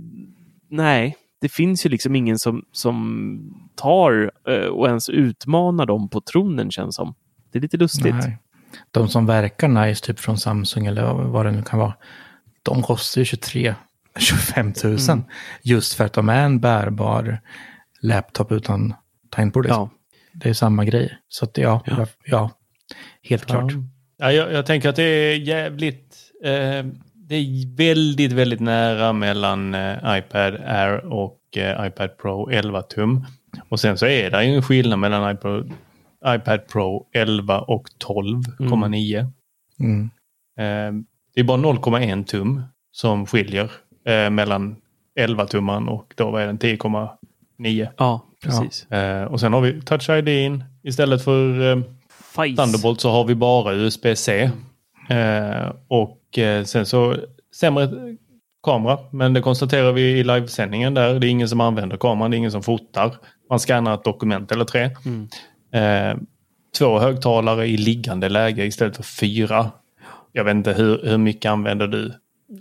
nej, det finns ju liksom ingen som, som tar eh, och ens utmanar dem på tronen känns som. Det är lite lustigt. Nej. De som verkar nice, typ från Samsung eller vad det nu kan vara, de kostar ju 23 25 000. Mm. Just för att de är en bärbar laptop utan tangentbord. Liksom. Ja. Det är samma grej. Så att ja, ja. ja helt klart. Ja, jag, jag tänker att det är jävligt... Eh, det är väldigt, väldigt nära mellan eh, iPad Air och eh, iPad Pro 11 tum. Och sen så är det ju en skillnad mellan iPad, iPad Pro 11 och 12,9. Mm. Eh, det är bara 0,1 tum som skiljer eh, mellan 11-tummaren och då var den 10,9. Ja, precis. Eh, och sen har vi Touch ID istället för eh. Thunderbolt så har vi bara USB-C. Eh, och eh, sen så sämre kamera. Men det konstaterar vi i livesändningen där. Det är ingen som använder kameran, det är ingen som fotar. Man scannar ett dokument eller tre. Mm. Eh, två högtalare i liggande läge istället för fyra. Jag vet inte hur, hur mycket använder du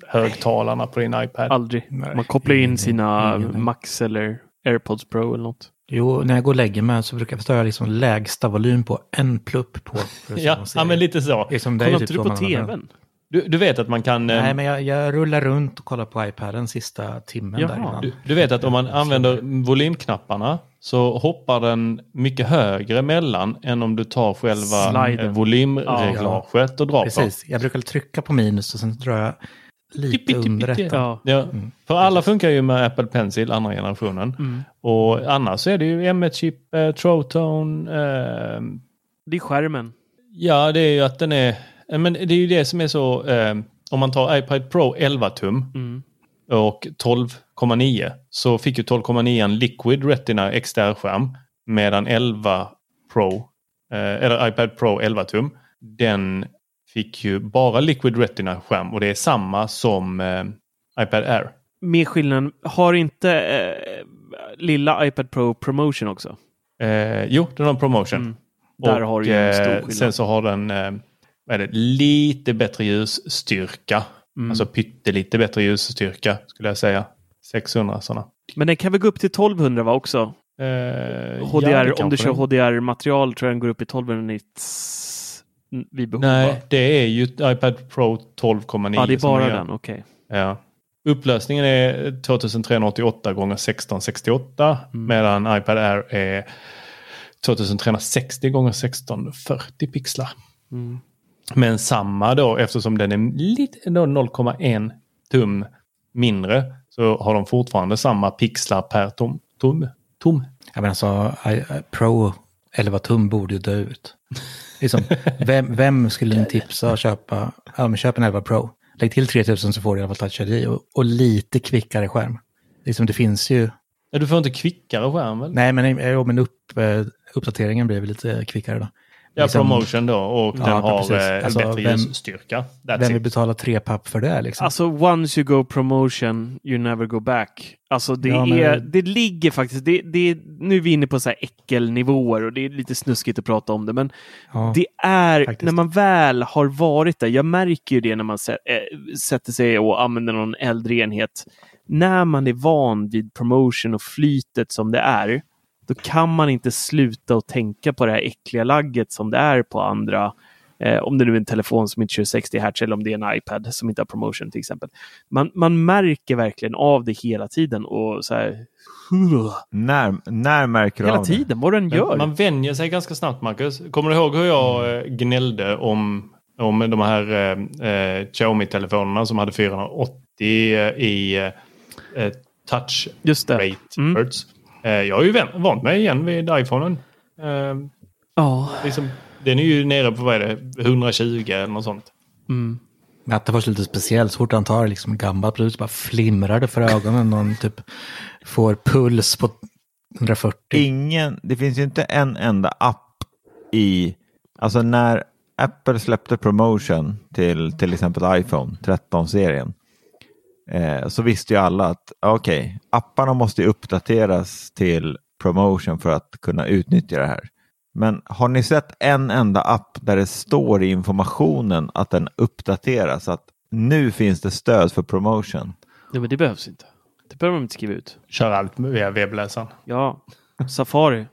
högtalarna på din iPad? Aldrig. Nej, Man kopplar in sina ingen- Max eller AirPods Pro eller något. Jo, när jag går och lägger mig så brukar jag förstå liksom lägsta volym på en plupp på. ja, ja, men lite så. Liksom, Kollar typ inte du så på tvn? Du, du vet att man kan... eh, Nej, men jag, jag rullar runt och kollar på iPaden sista timmen Jaha. där innan. Du, du vet att om man använder volymknapparna så hoppar den mycket högre mellan än om du tar själva Sliden. eh, volymreglaget och drar på. Precis, jag brukar trycka på minus och sen drar jag lite under detta. Ja. Ja, Mm. för alla funkar ju med Apple Pencil andra generationen. Mm. Och annars så är det ju M1-chip, eh, Trotone. Eh, Det är skärmen. ja, det är ju att den är... eh, Men det är ju det som är så... Eh, om man tar iPad Pro 11 tum Mm. och 12,9 så fick ju 12,9 en Liquid Retina XDR-skärm medan 11 Pro, eh, eller iPad Pro 11 tum, den fick ju bara Liquid Retina-skärm och det är samma som eh, iPad Air. Med skillnaden, har inte eh, lilla iPad Pro Promotion också? Eh, jo, den har promotion. Mm. Där och, har du en stor eh, skillnad. Sen så har den eh, vad är det, lite bättre ljusstyrka. Mm. Alltså pyttelite bättre ljusstyrka skulle jag säga. 600 sådana. Men den kan väl gå upp till 1200 va också? Eh, ja, HDR, det om du kör HDR-material tror jag den går upp i 1200 nits vid behov. Nej, det är ju iPad Pro 12,9. ja, det är bara den. Okej. Ja. Upplösningen är 2388 gånger 1668 Mm. medan iPad Air är 2360 gånger 1640 pixlar. Mm. Men samma då eftersom den är lite då 0,1 tum mindre så har de fortfarande samma pixlar per tom. tom, tom. Ja, men alltså, I, Pro 11 tum borde ju dö ut. Liksom, vem, vem skulle ni tipsa att köpa? Ja, men köp en 11 Pro. Lägg till 3000 så får du i alla fall Touch ID och, och lite kvickare skärm. Liksom, det finns ju... Ja, du får inte kvickare skärm väl? Nej, men, ja, men upp, eh, uppdateringen blir väl lite kvickare då. Ja, liksom- promotion då och Ja, den har precis. eh, Alltså, bättre vem- ljusstyrka. That's Vem vill betala tre papp för det liksom? Alltså, once you go promotion, you never go back. Alltså, det, Ja, men- är, det ligger faktiskt... Det, det, nu är vi inne på så här äckelnivåer och det är lite snuskigt att prata om det, men ja. Det är, faktiskt. när man väl har varit där, jag märker ju det när man äh, sätter sig och använder någon äldre enhet. När man är van vid promotion och flytet som det är, då kan man inte sluta att tänka på det här äckliga lagget som det är på andra. Eh, om det nu är en telefon som inte kör 60 Hz eller om det är en iPad som inte har promotion till exempel. Man, man märker verkligen av det hela tiden och så här, När, när märker du hela av det? tiden vad den Men gör. Man vänjer sig ganska snabbt, Marcus. Kommer du ihåg hur jag eh, gnällde om, om de här eh, eh, Xiaomi-telefonerna som hade 480 i eh, touch Just det. rate Mm. hertz? Eh, jag har ju vant mig igen vid iPhonen. Eh, Ja. liksom, den är ju nere på vad är det, 120 eller något sånt. Mm. Det var lite speciellt, så fort han tar liksom en gammal produkt så bara flimrar det för ögonen. Någon typ får puls på 140. Ingen, det finns ju inte en enda app i, alltså när Apple släppte promotion till till exempel iPhone 13-serien, eh, så visste ju alla att okej, apparna måste ju uppdateras till promotion för att kunna utnyttja det här. Men har ni sett en enda app där det står i informationen att den uppdateras, att nu finns det stöd för promotion? Ja, men det behövs inte. Det behöver de inte skriva ut. Kör allt via webbläsaren. Ja, Safari.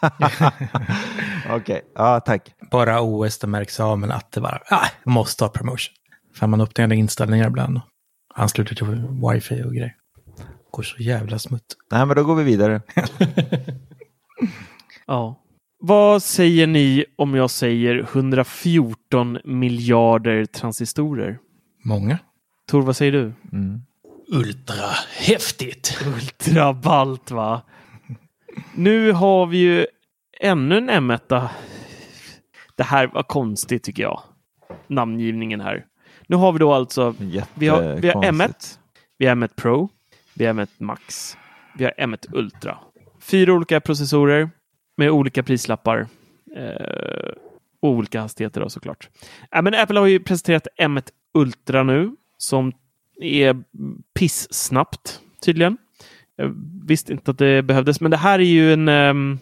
Okej, ja tack. Bara OS det märks av, men att det bara, ah, måste ha promotion. För man uppdaterar inställningar ibland ansluter till wifi och grejer. Går så jävla smutt. Nej, men då går vi vidare. Ja. Vad säger ni om jag säger 114 miljarder transistorer? Många. Tor, vad säger du? Mm. Ultra häftigt. Ultrabalt va? Nu har vi ju ännu en M1. Det här var konstigt tycker jag. Namngivningen här. Nu har vi då alltså vi har, vi har M1, Jättekonstigt. vi har M1 Pro, vi har M1 Max, vi har M1 Ultra. Fyra olika processorer med olika prislappar. Eh, och olika hastigheter då såklart. Äh, men Apple har ju presenterat M1 Ultra nu som är pissnabbt tydligen. Jag visste inte att det behövdes, men det här är ju en ehm,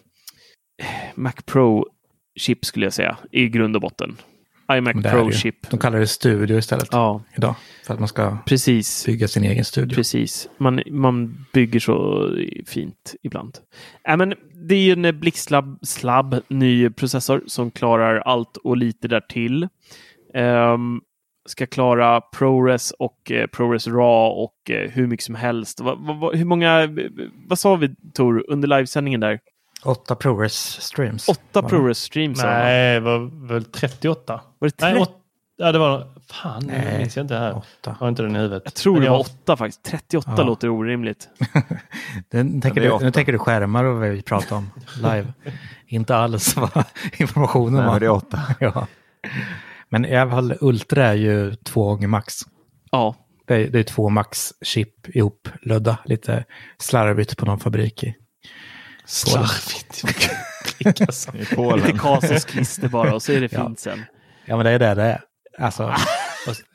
Mac Pro-chip skulle jag säga i grund och botten. iMac. Pro-chip. De kallar det studio istället Ja, idag. För att man ska precis. bygga sin egen studio. Precis. Man, man bygger så fint ibland. Äh, men det är ju en blixtslabb slabb, ny processor som klarar allt och lite därtill. Um, ska klara ProRes och eh, ProRes RAW och eh, hur mycket som helst. Va, va, va, hur många, vad sa vi Tor under livesändningen där? Åtta ProRes streams. Åtta? ProRes streams. Nej, det var väl 38? Var det Nej, tre- åt, ja, det var... Fan, Nej. det minns jag inte här. Åtta. Jag har inte den i huvudet. Jag tror Men det var jag- åtta faktiskt. 38 Ja. låter orimligt. Den, tänker det du, nu tänker du skärmar och vad vi pratar om live. Inte alls vad informationen Nej, var. det är åtta. ja. Men i alla fall Ultra är ju två gånger max. Ja, Det är, det är två max-chip ihoplödda. Lite slarvigt på någon fabrik i. Slarvigt. Klicka så. I Polen. lite bara och så är det Ja. fint sen. Ja men det är det det är. Alltså,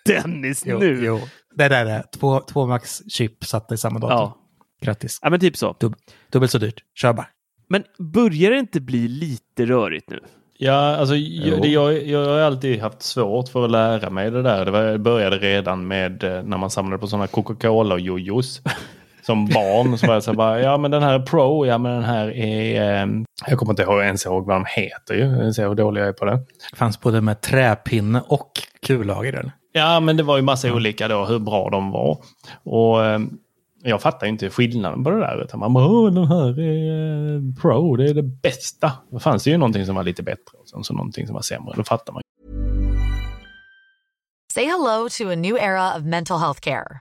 Dennis, jo, nu! jo. Det är det det är. Två, två max-chip satta i samma dator. Ja. Grattis. ja, men typ så. Dub, dubbelt så dyrt. Kör bara. Men börjar det inte bli lite rörigt nu? Ja, alltså jag, det, jag, jag har alltid haft svårt för att lära mig det där. Det var, det började redan med eh, när man samlade på sådana Coca-Cola och jojos. Som barn så var jag så här bara, ja men den här är pro, ja men den här är... Eh, jag kommer inte ihåg, ens ihåg vad de heter ju. Jag ser hur dålig jag är på det. Det fanns både med träpinne och kullager. Eller? Ja, men det var ju massa olika då hur bra de var. Och eh, jag fattar ju inte skillnaden på det där. Utan man bara, Åh, den här är eh, pro, det är det bästa. Då fanns det ju någonting som var lite bättre och sen så någonting som var sämre. Då fattar man Say hello to a new era of mental health care.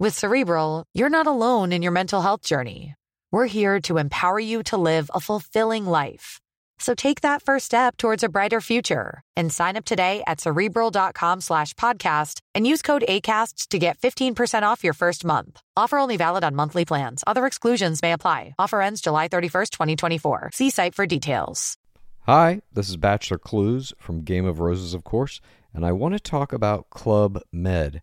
With Cerebral, you're not alone in your mental health journey. We're here to empower you to live a fulfilling life. So take that first step towards a brighter future and sign up today at cerebral.com slash podcast and use code ACAST to get 15% off your first month. Offer only valid on monthly plans. Other exclusions may apply. Offer ends July 31st, 2024. See site for details. Hi, this is Bachelor Clues from Game of Roses, of course, and I want to talk about Club Med.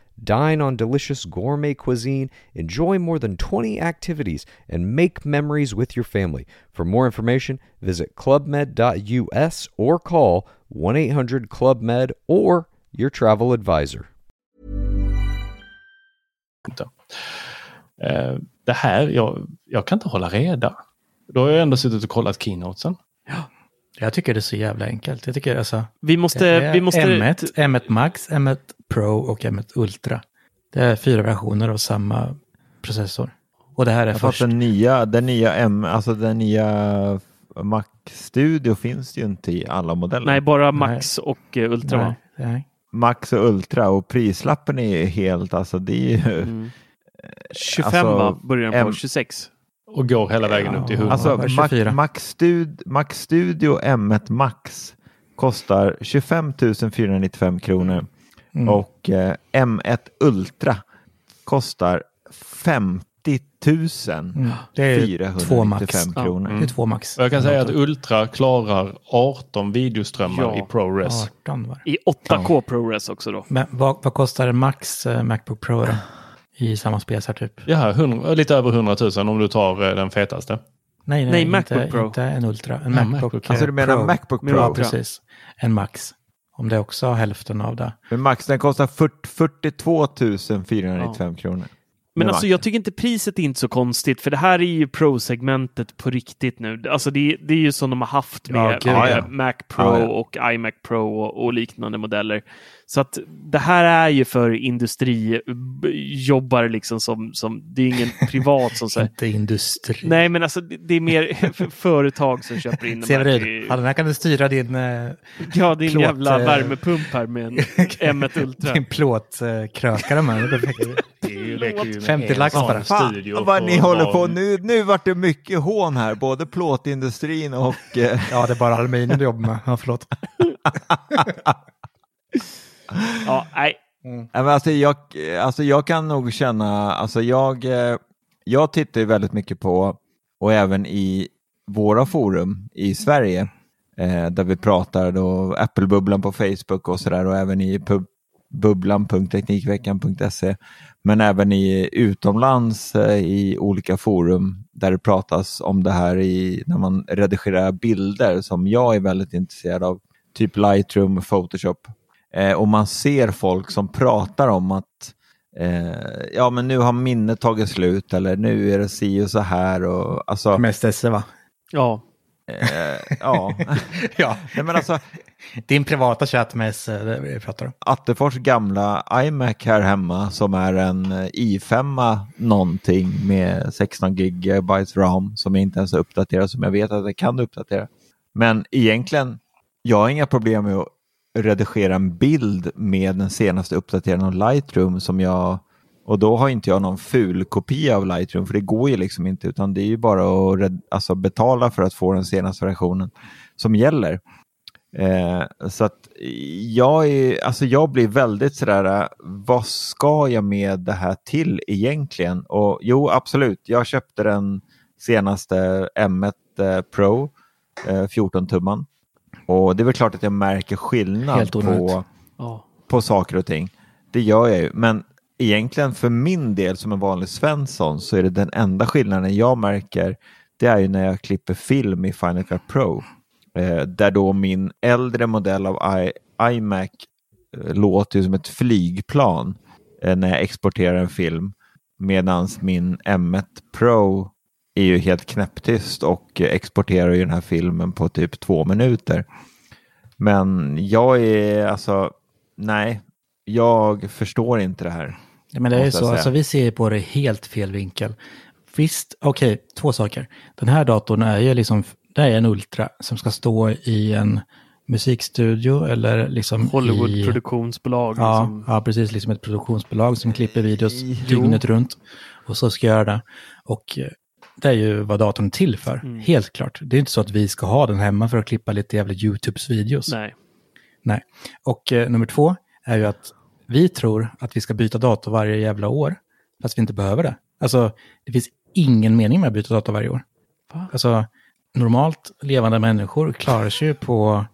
Dine on delicious gourmet cuisine, enjoy more than 20 activities, and make memories with your family. For more information, visit clubmed.us or call 1 800 Club Med or your travel advisor. Eh, det här, jag, jag kan inte hålla reda. Då har jag ändå suttit och kollat keynotesen. Jag tycker det är så jävla enkelt. Jag tycker alltså... Vi måste... Vi måste M1, M1 Max, M1 Pro och M1 Ultra. Det är fyra versioner av samma processor. Och det här är Jag först. den nya, den nya M, alltså den nya Mac Studio finns ju inte i alla modeller. Nej, bara Max och eh, Ultra? Nej, nej. Max och Ultra och prislappen är ju helt, alltså det är ju, Mm. 25 Alltså, va? Börjar den på M- 26. Och går hela vägen upp till 100. alltså Mac, 24? Mac, Stud, Mac Studio M1 Max kostar 25 495 kronor Mm. och eh, M1 Ultra kostar 50 000 Mm. Det är två max. 495 Ja. kronor. Det är två max. Och jag kan säga att Ultra klarar 18 videoströmmar Ja. i ProRes. 18 var det. I 8K ProRes också då. Men vad, vad kostar en Max eh, Macbook Pro då? I samma spesar typ? Ja, 100, lite över 100 000 om du tar eh, den fetaste. Nej, nej, Nej, inte, Macbook Pro. inte en Ultra. En Ja, Macbook, Macbook. Alltså du menar Pro. Macbook Pro? Ja, precis. En Max. Om det också har hälften av det. Men Max den kostar 40, 42 495 kronor. Men alltså jag tycker inte priset är inte så konstigt för det här är ju Pro-segmentet på riktigt nu. Alltså det, det är ju som de har haft med, Ja, med ja. Mac Pro Ja, ja. och iMac Pro och, och liknande modeller. Så att det här är ju för industrijobbare liksom som, som det är ingen privat som säger. Inte industri. Nej men alltså det, det är mer för företag som köper in här. Severin, ja, den här kan du styra din, eh, Ja, din plåt, jävla eh, värmepump här med en M1 Ultra. din plåtkrökare med. Räcker ju med 50 en lax bara. studio Fan, vad ni håller på nu. Nu vart det mycket hån här, både plåtindustrin och... Eh, Ja, det är bara aluminium du jobbar med. Ja, förlåt. Ja, nej. Mm. men alltså, jag, alltså jag kan nog känna, alltså jag, eh, jag tittar ju väldigt mycket på, och även i våra forum i Sverige, eh, där vi pratar då Apple-bubblan på Facebook och sådär och även i pub, bubblan.teknikveckan.se, men även i utomlands eh, i olika forum där det pratas om det här i, när man redigerar bilder som jag är väldigt intresserad av, typ Lightroom, Photoshop. Eh, och man ser folk som pratar om att eh, ja men nu har minnet tagit slut eller nu är det si och så här och alltså Mest esse va? Ja. eh, ja. Ja. Nej, men alltså Din privata chatt med esse, det vi pratar om. Attefors gamla iMac här hemma som är en eh, i5 någonting med 16 GB ram som jag inte ens har uppdaterat som jag vet att jag kan uppdatera. Men egentligen, jag har inga problem med att redigera en bild med den senaste uppdateringen av Lightroom som jag och då har inte jag någon ful kopia av Lightroom för det går ju liksom inte utan det är ju bara att red, alltså betala för att få den senaste versionen som gäller. Eh, så att jag, är, alltså jag blir väldigt sådär, eh, vad ska jag med det här till egentligen? Och jo, absolut, jag köpte den senaste M1 eh, Pro, eh, 14-tumman. Och det är väl klart att jag märker skillnad på, ja. på saker och ting. Det gör jag ju, men egentligen för min del som en vanlig Svensson så är det den enda skillnaden jag märker det är ju när jag klipper film i Final Cut Pro. Eh, där då min äldre modell av I, iMac eh, låter ju som ett flygplan eh, när jag exporterar en film. Medan min M1 Pro är ju helt knäpptyst och exporterar ju den här filmen på typ två minuter. Men jag är alltså, nej, jag förstår inte det här. Ja, men det är ju så, alltså, vi ser på det helt fel vinkel. Visst, okej, två saker. Den här datorn är ju liksom, det är en Ultra som ska stå i en musikstudio eller liksom. Hollywood-produktionsbolag. Ja, Liksom. ja, precis. Liksom ett produktionsbolag som klipper videos Jo. dygnet runt. Och så ska jag göra det. Och eh, det är ju vad datorn är till för. Mm. Helt klart. Det är inte så att vi ska ha den hemma för att klippa lite jävla YouTubes videos. Nej. Nej. Och eh, nummer två är ju att vi tror att vi ska byta dator varje jävla år. Fast vi inte behöver det. Alltså, det finns ingen mening med att byta dator varje år. Va? Alltså, normalt levande människor klarar sig ju på...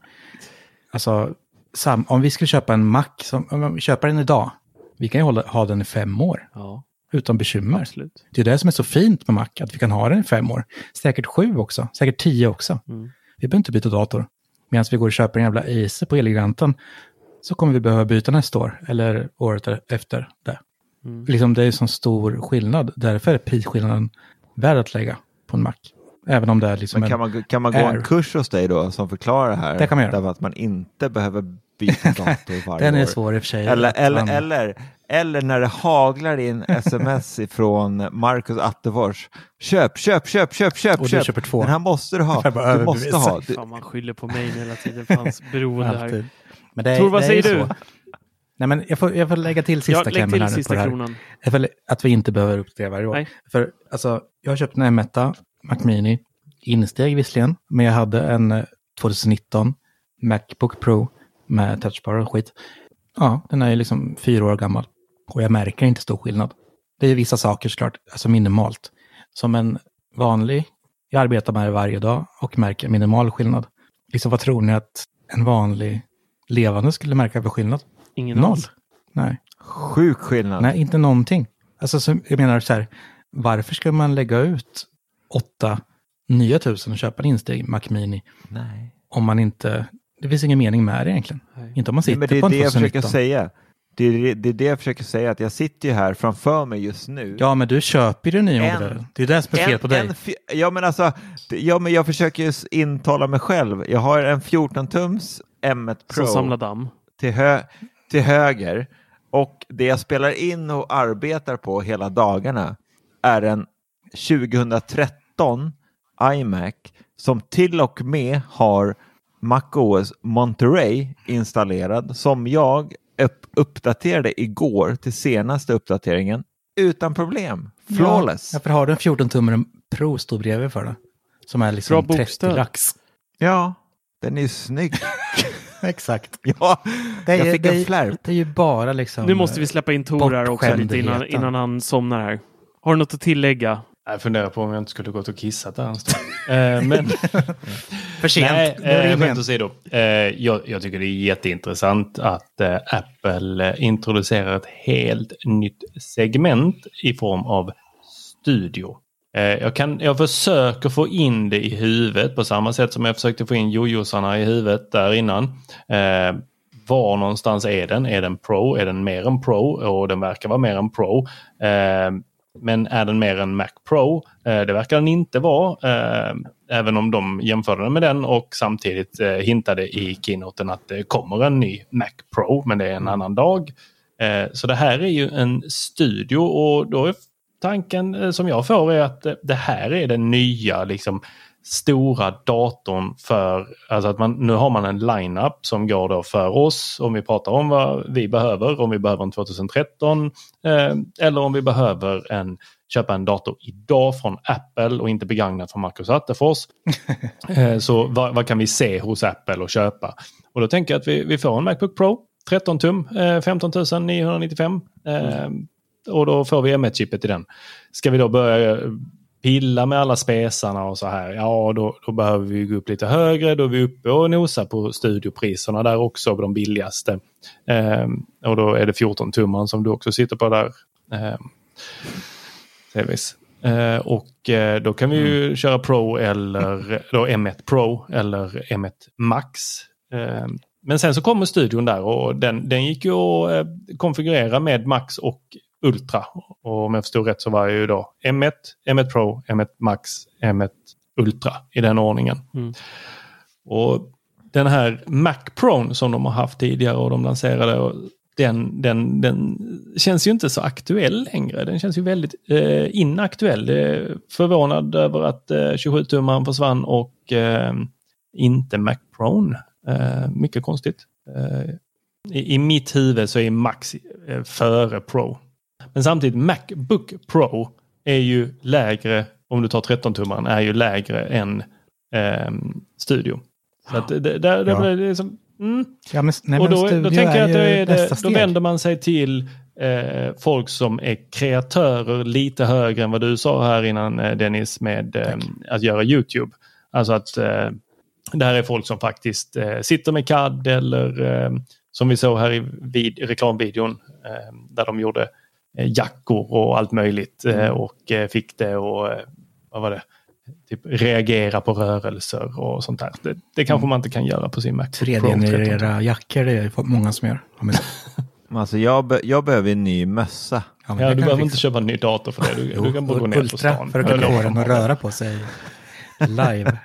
Alltså, sam, om vi skulle köpa en Mac, som, om vi köper den idag, vi kan ju hålla, ha den i fem år Ja, utan bekymmer. absolut. Det är det som är så fint med Mac, att vi kan ha den i fem år. Säkert sju också, säkert tio också. Mm. Vi behöver inte byta dator. Medan vi går och köper en jävla Acer på Elgiganten så kommer vi behöva byta nästa år eller året efter det. Mm. Liksom det är så stor skillnad. Därför är prisskillnaden värd att lägga på en Mac. Även om det är liksom Men kan en, man, kan man gå Air. en kurs hos dig då som förklarar det här? Det kan man göra. Därför att man inte behöver byta dator varje den är år. svår i och för sig. Eller, eller, man- eller, eller när det haglar in sms ifrån Marcus Attefors. Köp, köp, köp, köp, köp, Och du köp. köper två. Den här måste du ha. Du måste ha. Du, Fan, man skyller på mig hela tiden för hans beroende här. Men det, är- Tor, vad säger du? så. Nej, men jag, får, jag får lägga till Ja, sista lägg klämmen till här på sista det här. kronan. Att vi inte behöver uppdatera varje år. Nej. För alltså, jag har köpt en M1 Mac Mini, insteg visserligen, men jag hade en eh, 2019 Macbook Pro med touchbar och skit. Ja, den är ju liksom fyra år gammal. Och jag märker inte stor skillnad. Det är vissa saker såklart, alltså minimalt. Som en vanlig, jag arbetar med det varje dag och märker minimal skillnad. Liksom vad tror ni att en vanlig levande skulle märka för skillnad? Ingen Noll. alls. Nej. sjuk skillnad. Nej, inte någonting. Alltså, så, jag menar så här, varför ska man lägga ut åtta nya tusen och köpa en insteg Mac Mini Nej. om man inte, det finns ingen mening med det egentligen. Nej. Inte om man Nej, sitter men det på är en det jag försöker 2019. säga. Det är det, är det jag försöker säga, att jag sitter ju här framför mig just nu. Ja, men du köper ju den nya En- modellen. Det är det som är fel på dig. En, ja, men alltså, det- ja, men jag försöker ju intala mig själv. Jag har en 14-tums M1 Pro Som samlar damm. till, hö till höger och det jag spelar in och arbetar på hela dagarna är en 2013 iMac som till och med har MacOS Monterey installerad som jag uppdaterade igår till senaste uppdateringen utan problem. Flawless. Ja, för har du en 14-tummare Pro står bredvid för det. Som är liksom Bra 30 bokstäver. lax. Ja, den är ju snygg. Exakt. ja, Det är, jag fick det, en är- flärp. Det är ju bara liksom... Nu måste vi släppa in Tor här också lite innan, innan han somnar här. Har du något att tillägga? Jag funderar på om jag inte skulle gått och kissat där en stund. Eh, Men För sent. Nej, eh, skämt åsido. Eh, jag, jag tycker det är jätteintressant att eh, Apple introducerar ett helt nytt segment i form av studio. Jag, kan, jag försöker få in det i huvudet på samma sätt som jag försökte få in jojosarna i huvudet där innan. Eh, var någonstans är den? Är den Pro? Är den mer än Pro? Och den verkar vara mer än Pro. Eh, men är den mer än Mac Pro? Eh, det verkar den inte vara. Eh, även om de jämförde den med den och samtidigt eh, hintade i keynoten att det kommer en ny Mac Pro, men det är en annan dag. Så det här är ju en studio och då är tanken som jag får är att det här är den nya liksom stora datorn för, alltså att man, nu har man en line-up som går då för oss om vi pratar om vad vi behöver, om vi behöver en 2013 eh, eller om vi behöver en, köpa en dator idag från Apple och inte begagnat från Marcus Attefors. eh, så vad, vad kan vi se hos Apple och köpa? Och då tänker jag att vi, vi får en Macbook Pro 13 tum, eh, 15 995. Eh, och då får vi M1-chippet i den. Ska vi då börja pilla med alla spesarna och så här, ja då, då behöver vi gå upp lite högre. Då är vi uppe och nosar på studiopriserna där också, på de billigaste. Eh, och då är det 14 tumman som du också sitter på där. Eh, Sevis. Eh, och eh, då kan vi ju köra Pro eller då M1 Pro eller M1 Max. Eh, men sen så kommer studion där och den, den gick ju att eh, konfigurera med Max och Ultra. Och om jag förstod rätt så var det ju då M1, M1 Pro, M1 Max, M1 Ultra i den ordningen. Mm. Och den här Mac Pro som de har haft tidigare och de lanserade, och den, den, den känns ju inte så aktuell längre. Den känns ju väldigt eh, inaktuell. Förvånad över att eh, 27-tummaren försvann och eh, inte Mac Pro. Eh, mycket konstigt. Eh, i, I mitt huvud så är Max eh, före Pro. Men samtidigt Macbook Pro är ju lägre, om du tar 13-tummaren, är ju lägre än eh, Studio. Så att det, det, det, Ja. det, det är som, mm. Ja, men, nej, Och då, då tänker jag att då, är det, då vänder man sig till eh, folk som är kreatörer lite högre än vad du sa här innan eh, Dennis med eh, att göra YouTube. Alltså att eh, det här är folk som faktiskt eh, sitter med CAD eller eh, som vi såg här i vid, reklamvideon eh, där de gjorde jackor och allt möjligt eh, och eh, fick det och eh, vad var det? Typ reagera på rörelser och sånt där. Det, det kanske man inte kan göra på sin Mac. Pro 13. 3D-generera jackor, det är många som gör. Alltså jag, be, jag behöver en ny mössa. ja, Ja, du behöver jag inte fixa. köpa en ny dator för det. Du, Jo, du kan bara gå ner på stan. för att kunna få den att röra på sig. live.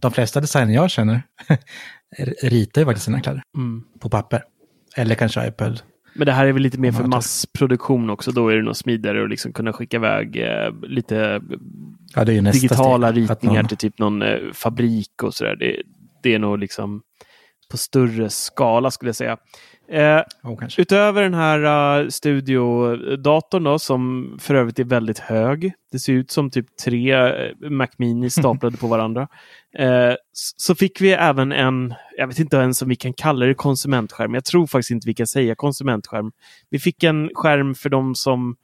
De flesta designer jag känner ritar ju faktiskt sina kläder Mm. på papper. Eller kanske iPad. Men det här är väl lite mer för Ja, massproduktion också. Då är det nog smidigare att liksom kunna skicka iväg eh, lite Ja, ju nästa digitala steg, ritningar någon- till typ någon eh, fabrik och sådär. Det, det är nog liksom på större skala skulle jag säga. Eh, kanske. utöver den här uh, studiodatorn då, som för övrigt är väldigt hög. Det ser ut som typ tre eh, Mac Mini staplade på varandra. Eh, så fick vi även en, jag vet inte ens om vi kan kalla det konsumentskärm. Jag tror faktiskt inte vi kan säga konsumentskärm. Vi fick en skärm för de som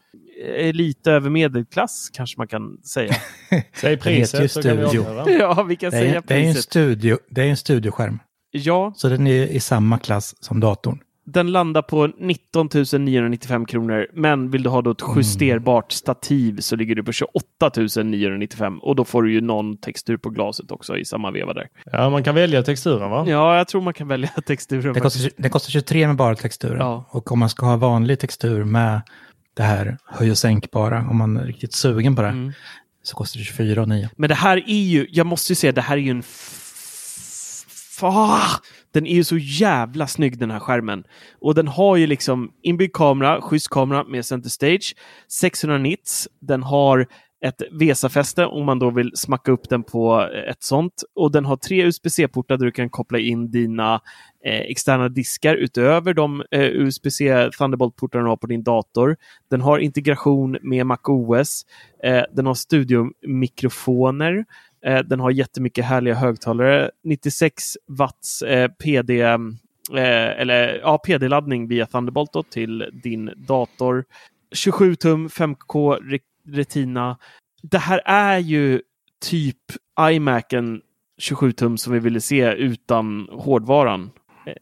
är lite över medelklass, kanske man kan säga. Säg heter ju priset så kan vi studio. ja, vi kan Det säga är, det, är en priset. studio, det är en studioskärm. Ja, Så den är i samma klass som datorn. Den landar på 19 995 kronor. Men vill du ha då ett justerbart stativ så ligger du på 28 995. Och då får du ju någon textur på glaset också i samma veva där. Ja, man kan välja texturen va? Ja, jag tror man kan välja texturen. Det kostar, det kostar 23 med bara texturen. Ja. Och om man ska ha vanlig textur med det här höj och sänkbara, om man är riktigt sugen på det, Mm. så kostar det 24 och 9. Men det här är ju, jag måste ju säga, det här är ju en f- Den är ju så jävla snygg den här skärmen. Och den har ju liksom inbyggd kamera, schysst kamera med center stage, 600 nits. Den har ett VESA-fäste om man då vill smacka upp den på eh, ett sånt. Och den har tre USB-C-portar där du kan koppla in dina eh, externa diskar utöver de eh, USB-C Thunderbolt-portar du har på din dator. Den har integration med MacOS. Eh, den har studiomikrofoner. Eh, den har jättemycket härliga högtalare. 96 watts eh, PD, eh, eller, ja, PD-laddning via Thunderbolt då, till din dator. 27 tum 5K re- Retina. Det här är ju typ iMacen 27 tum som vi ville se utan hårdvaran.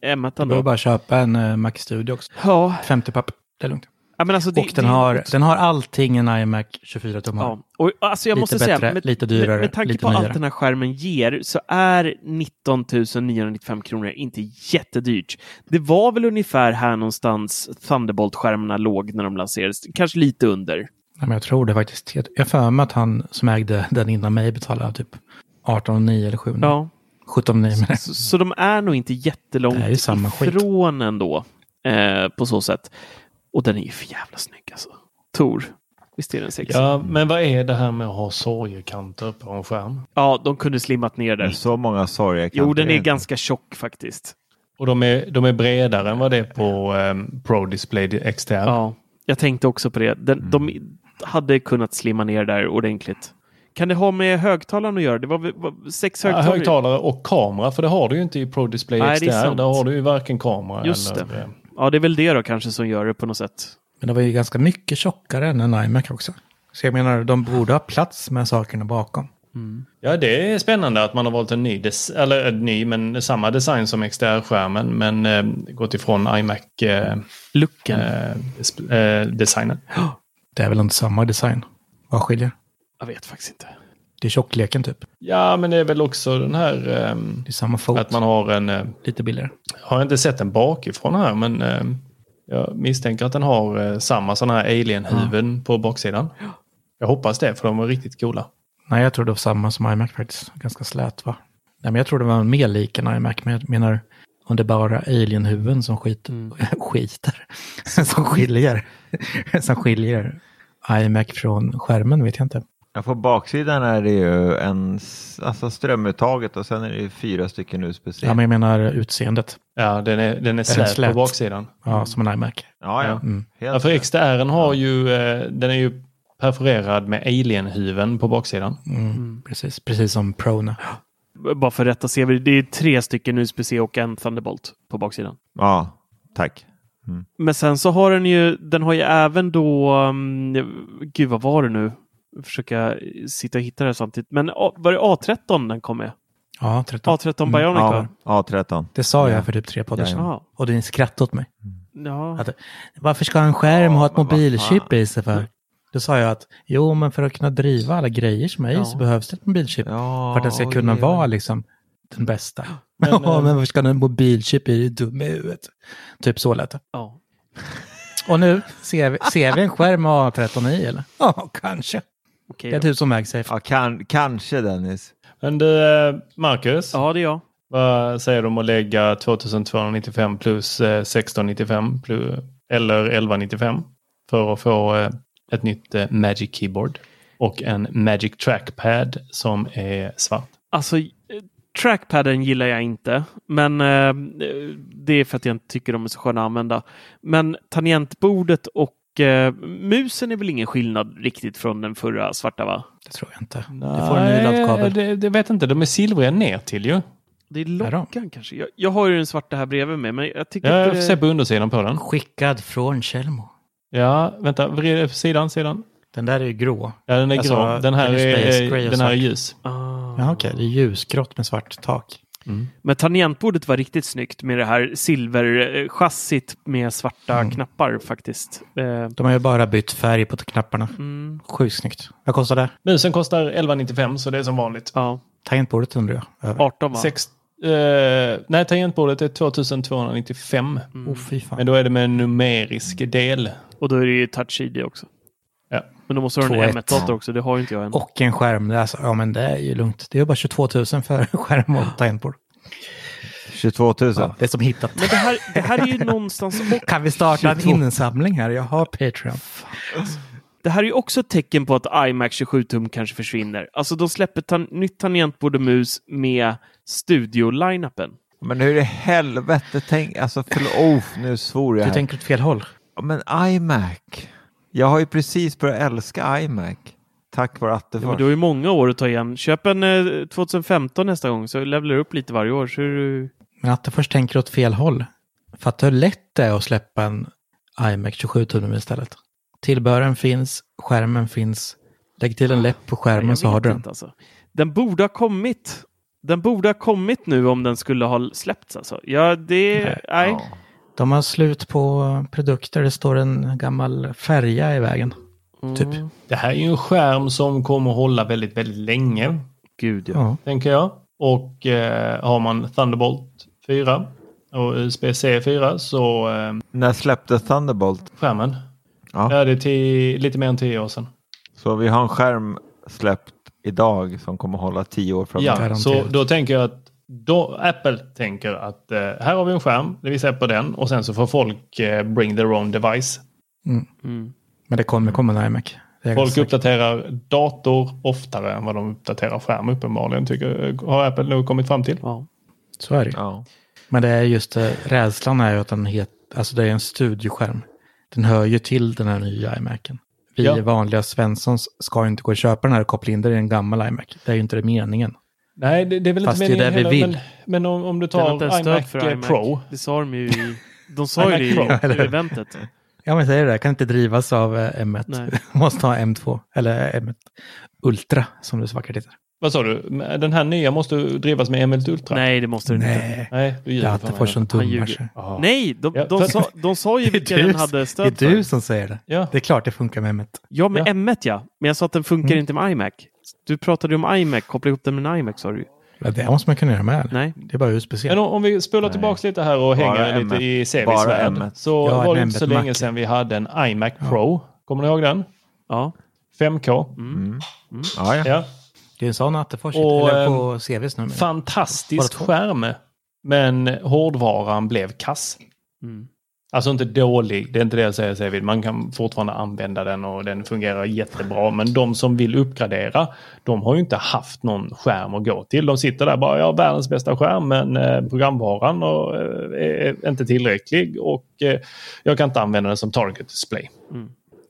Eh, M1 Du behöver då. bara köpa en uh, Mac Studio också. Ja, 50 papp, det är lugnt. Ja, men alltså det, Och den det- har, den har allting en iMac 24 tum har. Ja, och alltså jag Lite måste bättre, säga, med, lite dyrare, med, med tanke lite på nyare. allt den här skärmen ger så är 19 995 kronor inte jättedyrt. Det var väl ungefär här någonstans Thunderbolt-skärmarna låg när de lanserades, kanske lite under. Nej, men jag tror det faktiskt. Jag för mig att han som ägde den innan mig betalade typ 18,9 eller 7 Ja, 17,9 men så, så de är nog inte jättelångt samma skit. ifrån ändå eh, på så sätt. Och den är ju för jävla snygg alltså. Tor, visst är den sexig? Ja. Ja, men vad är det här med att ha sorgekanter på en skärm? de kunde slimmat ner Det så många sorger. Jo, den är ganska tjock faktiskt. Och de är, de är bredare än vad det är på um, Pro Display XDR. Ja, jag tänkte också på det. Den, De hade kunnat slimma ner där ordentligt. Kan det ha med högtalaren att göra? Det var, var sex Ja, högtalare. högtalare och kamera, för det har du ju inte i Pro Display Nej, det är XDR. sant. Där har du ju varken kamera Just eller... det. Eh, Ja, det är väl det då kanske som gör det på något sätt. Men det var ju ganska mycket tjockare än en iMac också. Så jag menar, de borde ha plats med sakerna bakom. Ja, det är spännande att man har valt en ny, eller en ny men samma design som XDR-skärmen men eh, gått ifrån iMac-designen. Looken. Eh, sp- eh, designen. Det är väl inte samma design? Vad skiljer? Jag vet faktiskt inte. Det är tjockleken typ. Ja, men det är väl också den här ehm, Det är samma fot. att man har en... Eh, Lite billigare. har jag inte sett den bakifrån här men eh, jag misstänker att den har eh, samma sådana här alien-huvuden på baksidan. Jag hoppas det för de är riktigt coola. Nej, jag tror det var samma som iMac faktiskt. Ganska slät va? Nej, men jag tror det var mer lik en iMac. Men jag menar, om det bara är alien-huvuden som skiter, Mm. skiter, som skiljer, som skiljer iMac från skärmen vet jag inte. Ja, på baksidan är det ju en, alltså strömuttaget och sen är det ju fyra stycken USB-C. Ja, men jag menar utseendet. Ja, den är, den är slät, slät? på baksidan. Ja, som en iMac. ja, ja. Mm. Ja, för. XDR har ju, eh, den är ju perforerad med alien-huven på baksidan. Mm. Precis, precis som Prona. Bara för rätta se, det är tre stycken USB-C och en Thunderbolt på baksidan. ja, tack. Men sen så har den ju, den har ju även då, um, gud vad var det nu? Försöka sitta och hitta det här samtidigt. Men var det A13 den kom med? Ja, 13. A13 Bionic va? Ja, A13. Det sa jag Ja. för typ tre poddar sedan. Ja. Och du skrattade åt mig. ja. Att, varför ska en skärm ha ett mobilchip i sig för? Då sa jag att jo, men för att kunna driva alla grejer som är i Ja. så behövs det ett mobilchip. Ja, för att den ska kunna oj. vara liksom den bästa. Men, ja, eh, men varför ska den ha en mobilchip i det dum i huvudet? Typ så lät det. ja. Och nu ser vi, ser vi en skärm med A13 i eller? Ja, kanske. Okej Det är då. typ som MagSafe. Ja, kan, kanske Dennis. Men du, eh, Marcus. Ja, det är jag. Vad säger du om att lägga 2295 plus eh, 1695 plus, eller 1195 för att få eh, ett nytt eh, Magic Keyboard och en Magic Trackpad som är svart? Alltså, eh, trackpaden gillar jag inte, men eh, det är för att jag inte tycker de är så sköna att använda. Men tangentbordet och eh, musen är väl ingen skillnad riktigt från den förra svarta, va? Det tror jag inte. Du får en ny laddkabel. det, det vet inte. De är silvriga ner till ju. Det är de? lockan kanske. Jag, jag har ju den svarta här bredvid mig, men jag tycker Ja, jag får se på undersidan på den. Skickad från Tjällmo. Ja, vänta. Vrid på sidan, sidan. Den där är ju grå. Ja, den är Alltså, grå. Den här är den här är ljus. Ah. Ja, okej. Det är ljusgrått med svart tak. Men tangentbordet var riktigt snyggt med det här silverchassit med svarta Mm. knappar faktiskt. Eh, De har ju bara bytt färg på knapparna. mm, Sjukt snyggt. Vad kostar det? Musen kostar 1195 så det är som vanligt. ja, Tangentbordet undrar jag. Över. 18 va? Sex, eh, nej, tangentbordet är 2295. Mm. Oh, fy fan. Men då är det med en numerisk del. Och då är det ju touch ID också. Men då måste du ha en 2-1. M1-dator också. Det har ju inte jag än. Och en skärm. Det är alltså, ja, men det är ju lugnt. Det är bara 22 000 för skärm och tangentbord. 22 000. Ja, det är som hittat. Men det här, det här är ju någonstans Kan vi starta en 22. insamling här? Jag har Patreon. det här är ju också ett tecken på att iMac 27 tum kanske försvinner. Alltså de släpper tan nytt tangentbord och mus med studio-line-upen. Men hur i helvete tänk... Alltså, förlåt. Oh, nu svor jag Du här. tänker åt fel håll. Men iMac. Jag har ju precis börjat älska iMac. Tack vare Ja, Attefors. men du har ju många år att ta igen. Köp en eh, 2015 nästa gång så levlar du upp lite varje år. Så är du... Men att du först tänker åt fel håll. Fattar hur lätt det är att släppa en iMac 27 tum istället. Tillbehören finns, skärmen finns. Lägg till en läpp på skärmen Jag så har du den. Alltså. Den borde ha kommit. Den borde ha kommit nu om den skulle ha släppts. Alltså. Ja, det... Nej. Nej. Ja. De har slut på produkter. Det står en gammal färja i vägen. Typ. Mm. Det här är ju en skärm som kommer att hålla väldigt, väldigt länge. Gud, ja. Ja. tänker jag. Och eh, har man Thunderbolt 4 och USB-C 4 så eh, När släpptes Thunderbolt? skärmen. Ja. Ja, det är tio, lite mer än tio år sedan. Så vi har en skärm släppt idag som kommer hålla tio år framåt. Ja, Garanterat. så då tänker jag att då Apple tänker att eh, här har vi en skärm, vi släpper den och sen så får folk eh, bring their own device. Mm. Men det kommer komma en iMac. Det Folk uppdaterar dator oftare än vad de uppdaterar skärm uppenbarligen, tycker, har Apple nog kommit fram till. Ja. Så är det. Ja. Men det är just eh, rädslan är ju att den het, alltså det är en studioskärm. Den hör ju till den här nya iMacen. Vi Ja. vanliga Svenssons ska ju inte gå och köpa den här och koppla in den i en gammal iMac. Det är ju inte det meningen. Nej, det, det är väl Fast inte det är meningen det vi heller, vill. Men, men om, om du tar stöd iMac, för eh, iMac. Pro. Det sa de ju i... De sa ju det i, i eventet. Ja men säger det, kan inte drivas av eh, M1. Nej. Måste ha M2 eller M1 Ultra som det så vackert heter. Vad sa du? Den här nya måste drivas med ML Ultra? Nej, det måste den inte. Nej, Nej, du ljuger för Attefors som dummar. Nej, de, de, för- sa, de sa ju vilka den hade Det är stöd du för. som säger det. Ja. Det är klart det funkar med M1. Ja, med Ja. M1 ja. Men jag sa att den funkar Mm. inte med iMac. Du pratade ju om iMac, koppla ihop den med en iMac sa du. Ja, Det måste man kunna göra med. Nej. Det är bara USB-C. Men om, om vi spolar Nej. tillbaka lite här och Bara hänger lite M1. i CVs Bara värld. M1. Så Ja, var det inte så M1 länge sedan vi hade en iMac Pro. Kommer ni ihåg den? Ja. 5K. Mm. Ja, ja. Ja. Det är en sån Attefors Och, eller ehm, på CVs nummer. Fantastisk Bara två. skärm. Men hårdvaran blev kass. Mm. Alltså inte dålig, det är inte det jag säger Sevid. Man kan fortfarande använda den och den fungerar jättebra. Men de som vill uppgradera, de har ju inte haft någon skärm att gå till. De sitter där bara, jag har världens bästa skärm men eh, programvaran och, eh, är inte tillräcklig och eh, jag kan inte använda den som target display.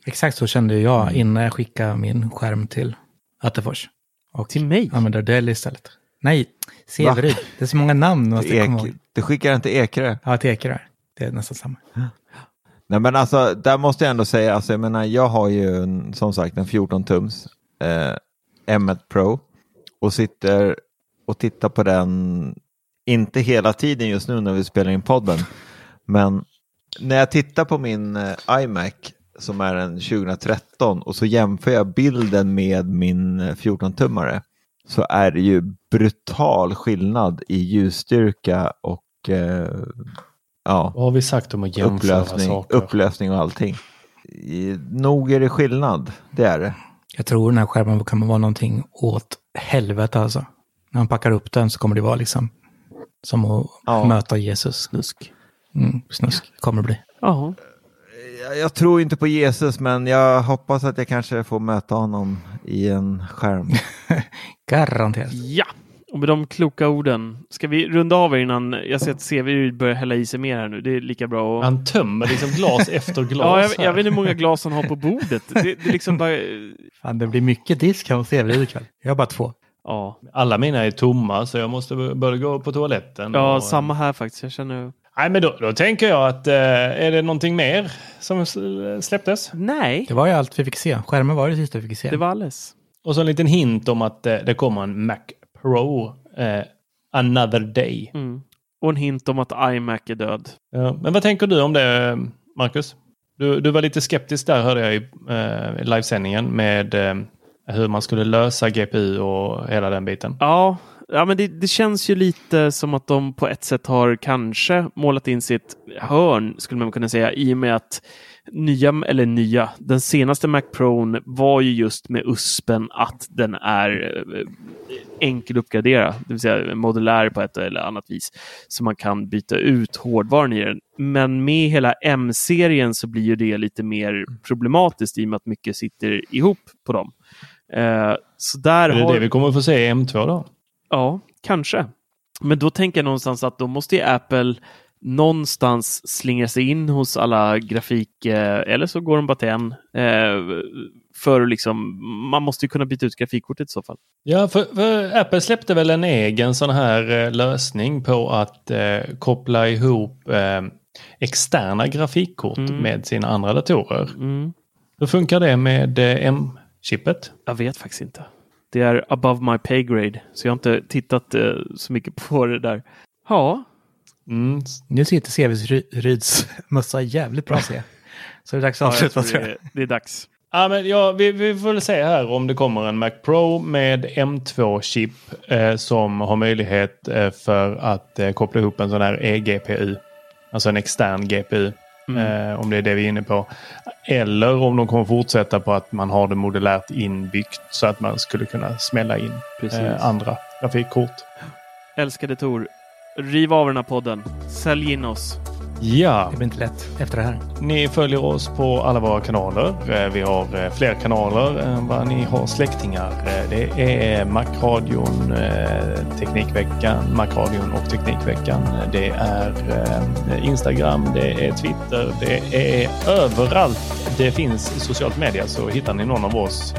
Exakt så kände jag innan jag skickade min skärm till Attefors. Och Till mig? använder Dell istället. Nej, Severyd. Det är så många namn ihåg. Ek, du skickar inte Ekerö? Ja, till Ekerö. Det är nästan samma. Nej men alltså, där måste jag ändå säga, alltså, jag menar, jag har ju en, som sagt en 14-tums eh, M1 Pro och sitter och tittar på den, inte hela tiden just nu när vi spelar in podden, men när jag tittar på min eh, iMac som är en 2013 och så jämför jag bilden med min eh, 14-tummare så är det ju brutal skillnad i ljusstyrka och eh, ja, Vad har vi sagt om att jämföra upplösning, saker? upplösning och allting. Nog är det skillnad, det är det. Jag tror den här skärmen kan vara någonting åt helvete alltså. när man packar upp den så kommer det vara liksom som att Ja. möta Jesus. Snusk. Mm, snusk kommer det bli. Ja. Jag, jag tror inte på Jesus, men jag hoppas att jag kanske får möta honom i en skärm. Garanterat. Ja, och med de kloka orden. Ska vi runda av innan jag ser att CV börjar hälla i sig mer här nu? Det är lika bra att... Han tömmer liksom glas efter glas. Ja, jag, jag vet inte hur många glas han har på bordet. Det, det är liksom bara... Fan, det blir mycket disk här hos Everid ikväll. Jag har bara två. Ja, Alla mina är tomma så jag måste börja gå på toaletten. ja och, samma här faktiskt. Jag känner... Nej, men då, då tänker jag att eh, är det någonting mer som släpptes? Nej, Det var ju allt vi fick se. Skärmen var det sista vi fick se. det var alldeles. Och så en liten hint om att eh, det kommer en Mac Pro eh, another day. Mm. Och en hint om att iMac är död. Ja, men vad tänker du om det, Marcus? Du, du var lite skeptisk där hörde jag i eh, livesändningen med eh, hur man skulle lösa GPU och hela den biten. Ja, ja men det, det känns ju lite som att de på ett sätt har kanske målat in sitt hörn, skulle man kunna säga, i och med att nya, eller nya, den senaste Mac Pro var ju just med USPen att den är eh, enkel att uppgradera, det vill säga modulär på ett eller annat vis, så man kan byta ut hårdvaran i den. Men med hela M-serien så blir ju det lite mer problematiskt i och med att mycket sitter ihop på dem. Eh, så där Är det har... det vi kommer få se i M2 då? Ja, kanske. Men då tänker jag någonstans att då måste ju Apple någonstans slingra sig in hos alla grafik, eh, eller så går de bara till en. Eh, för liksom, man måste ju kunna byta ut grafikkortet i så fall. Ja, för, för Apple släppte väl en egen sån här eh, lösning på att eh, koppla ihop eh, externa grafikkort Mm. med sina andra datorer. Mm. Hur funkar det med eh, M-chippet? Jag vet faktiskt inte. Det är above my pay grade, så jag har inte tittat så mycket på det där. Ja, Mm. Nu sitter CVs Ry- Ryds mössa jävligt bra jag. Så det är dags att ja avsluta tror tror jag. det, det är dags. Ja, men ja, vi, vi får väl se här om det kommer en Mac Pro med M2-chip eh, som har möjlighet eh, för att eh, koppla ihop en sån här eGPU. Alltså en extern GPU. Mm. Eh, om det är det vi är inne på. Eller om de kommer fortsätta på att man har det modulärt inbyggt så att man skulle kunna smälla in eh, andra grafikkort. Älskade Tor, riv av den här podden. Sälj in oss. Ja, Det blir inte lätt efter det här. ni följer oss på alla våra kanaler. Eh, vi har eh, fler kanaler än vad ni har släktingar. Eh, det är Macradion, Teknikveckan, Macradion och Teknikveckan. Det är Instagram, det är Twitter, det är överallt det finns socialt media så hittar ni någon av oss.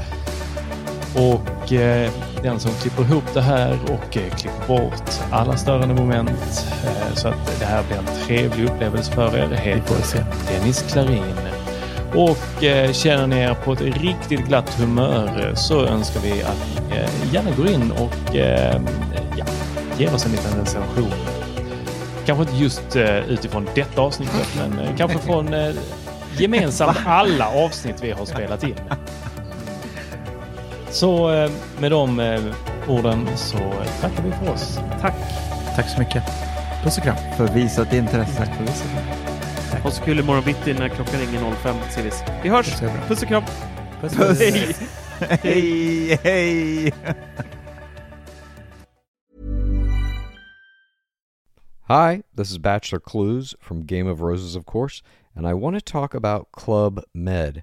Och eh, den som klipper ihop det här och eh, klipper bort alla störande moment eh, så att det här blir en trevlig upplevelse för er heter. Dennis Klarin. Och känner ni er på ett riktigt glatt humör så önskar vi att ni gärna går in och ja, ger oss en liten recension. Kanske inte just utifrån detta avsnittet men kanske från gemensamt alla avsnitt vi har spelat in. Så eh, med de eh, orden så tackar vi för oss. Tack. Tack så mycket. Puss och kram. För visat intresse. Ha så kul imorgon bitti när klockan ringer 05 CVs. Vi hörs! Puss och kram! Puss, Puss. Hej! Hej, hej! Hi, this is Bachelor Clues from Game of Roses, of course, and I want to talk about Club Med.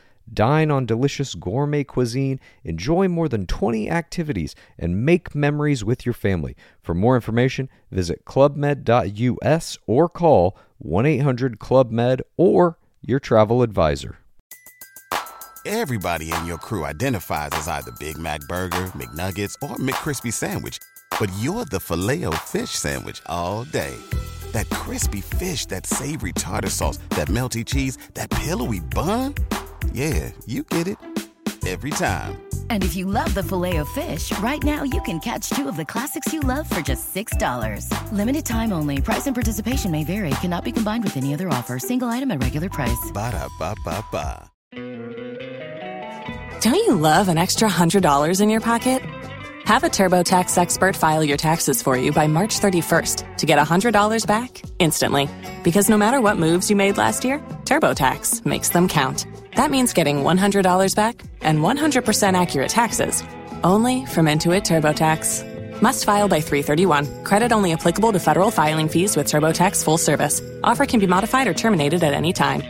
Dine on delicious gourmet cuisine, enjoy more than 20 activities, and make memories with your family. For more information, visit clubmed.us or call 1 800 Club Med or your travel advisor. Everybody in your crew identifies as either Big Mac Burger, McNuggets, or McCrispy Sandwich. But you're the filet fish Sandwich all day. That crispy fish, that savory tartar sauce, that melty cheese, that pillowy bun. Yeah, you get it. Every time. And if you love the filet of fish, right now you can catch two of the classics you love for just $6. Limited time only. Price and participation may vary. Cannot be combined with any other offer. Single item at regular price. Ba-da-ba-ba-ba. Don't you love an extra $100 in your pocket? Have a TurboTax expert file your taxes for you by March 31st to get $100 back instantly. Because no matter what moves you made last year, TurboTax makes them count. That means getting $100 back and 100% accurate taxes only from Intuit TurboTax. Must file by 331. Credit only applicable to federal filing fees with TurboTax full service. Offer can be modified or terminated at any time.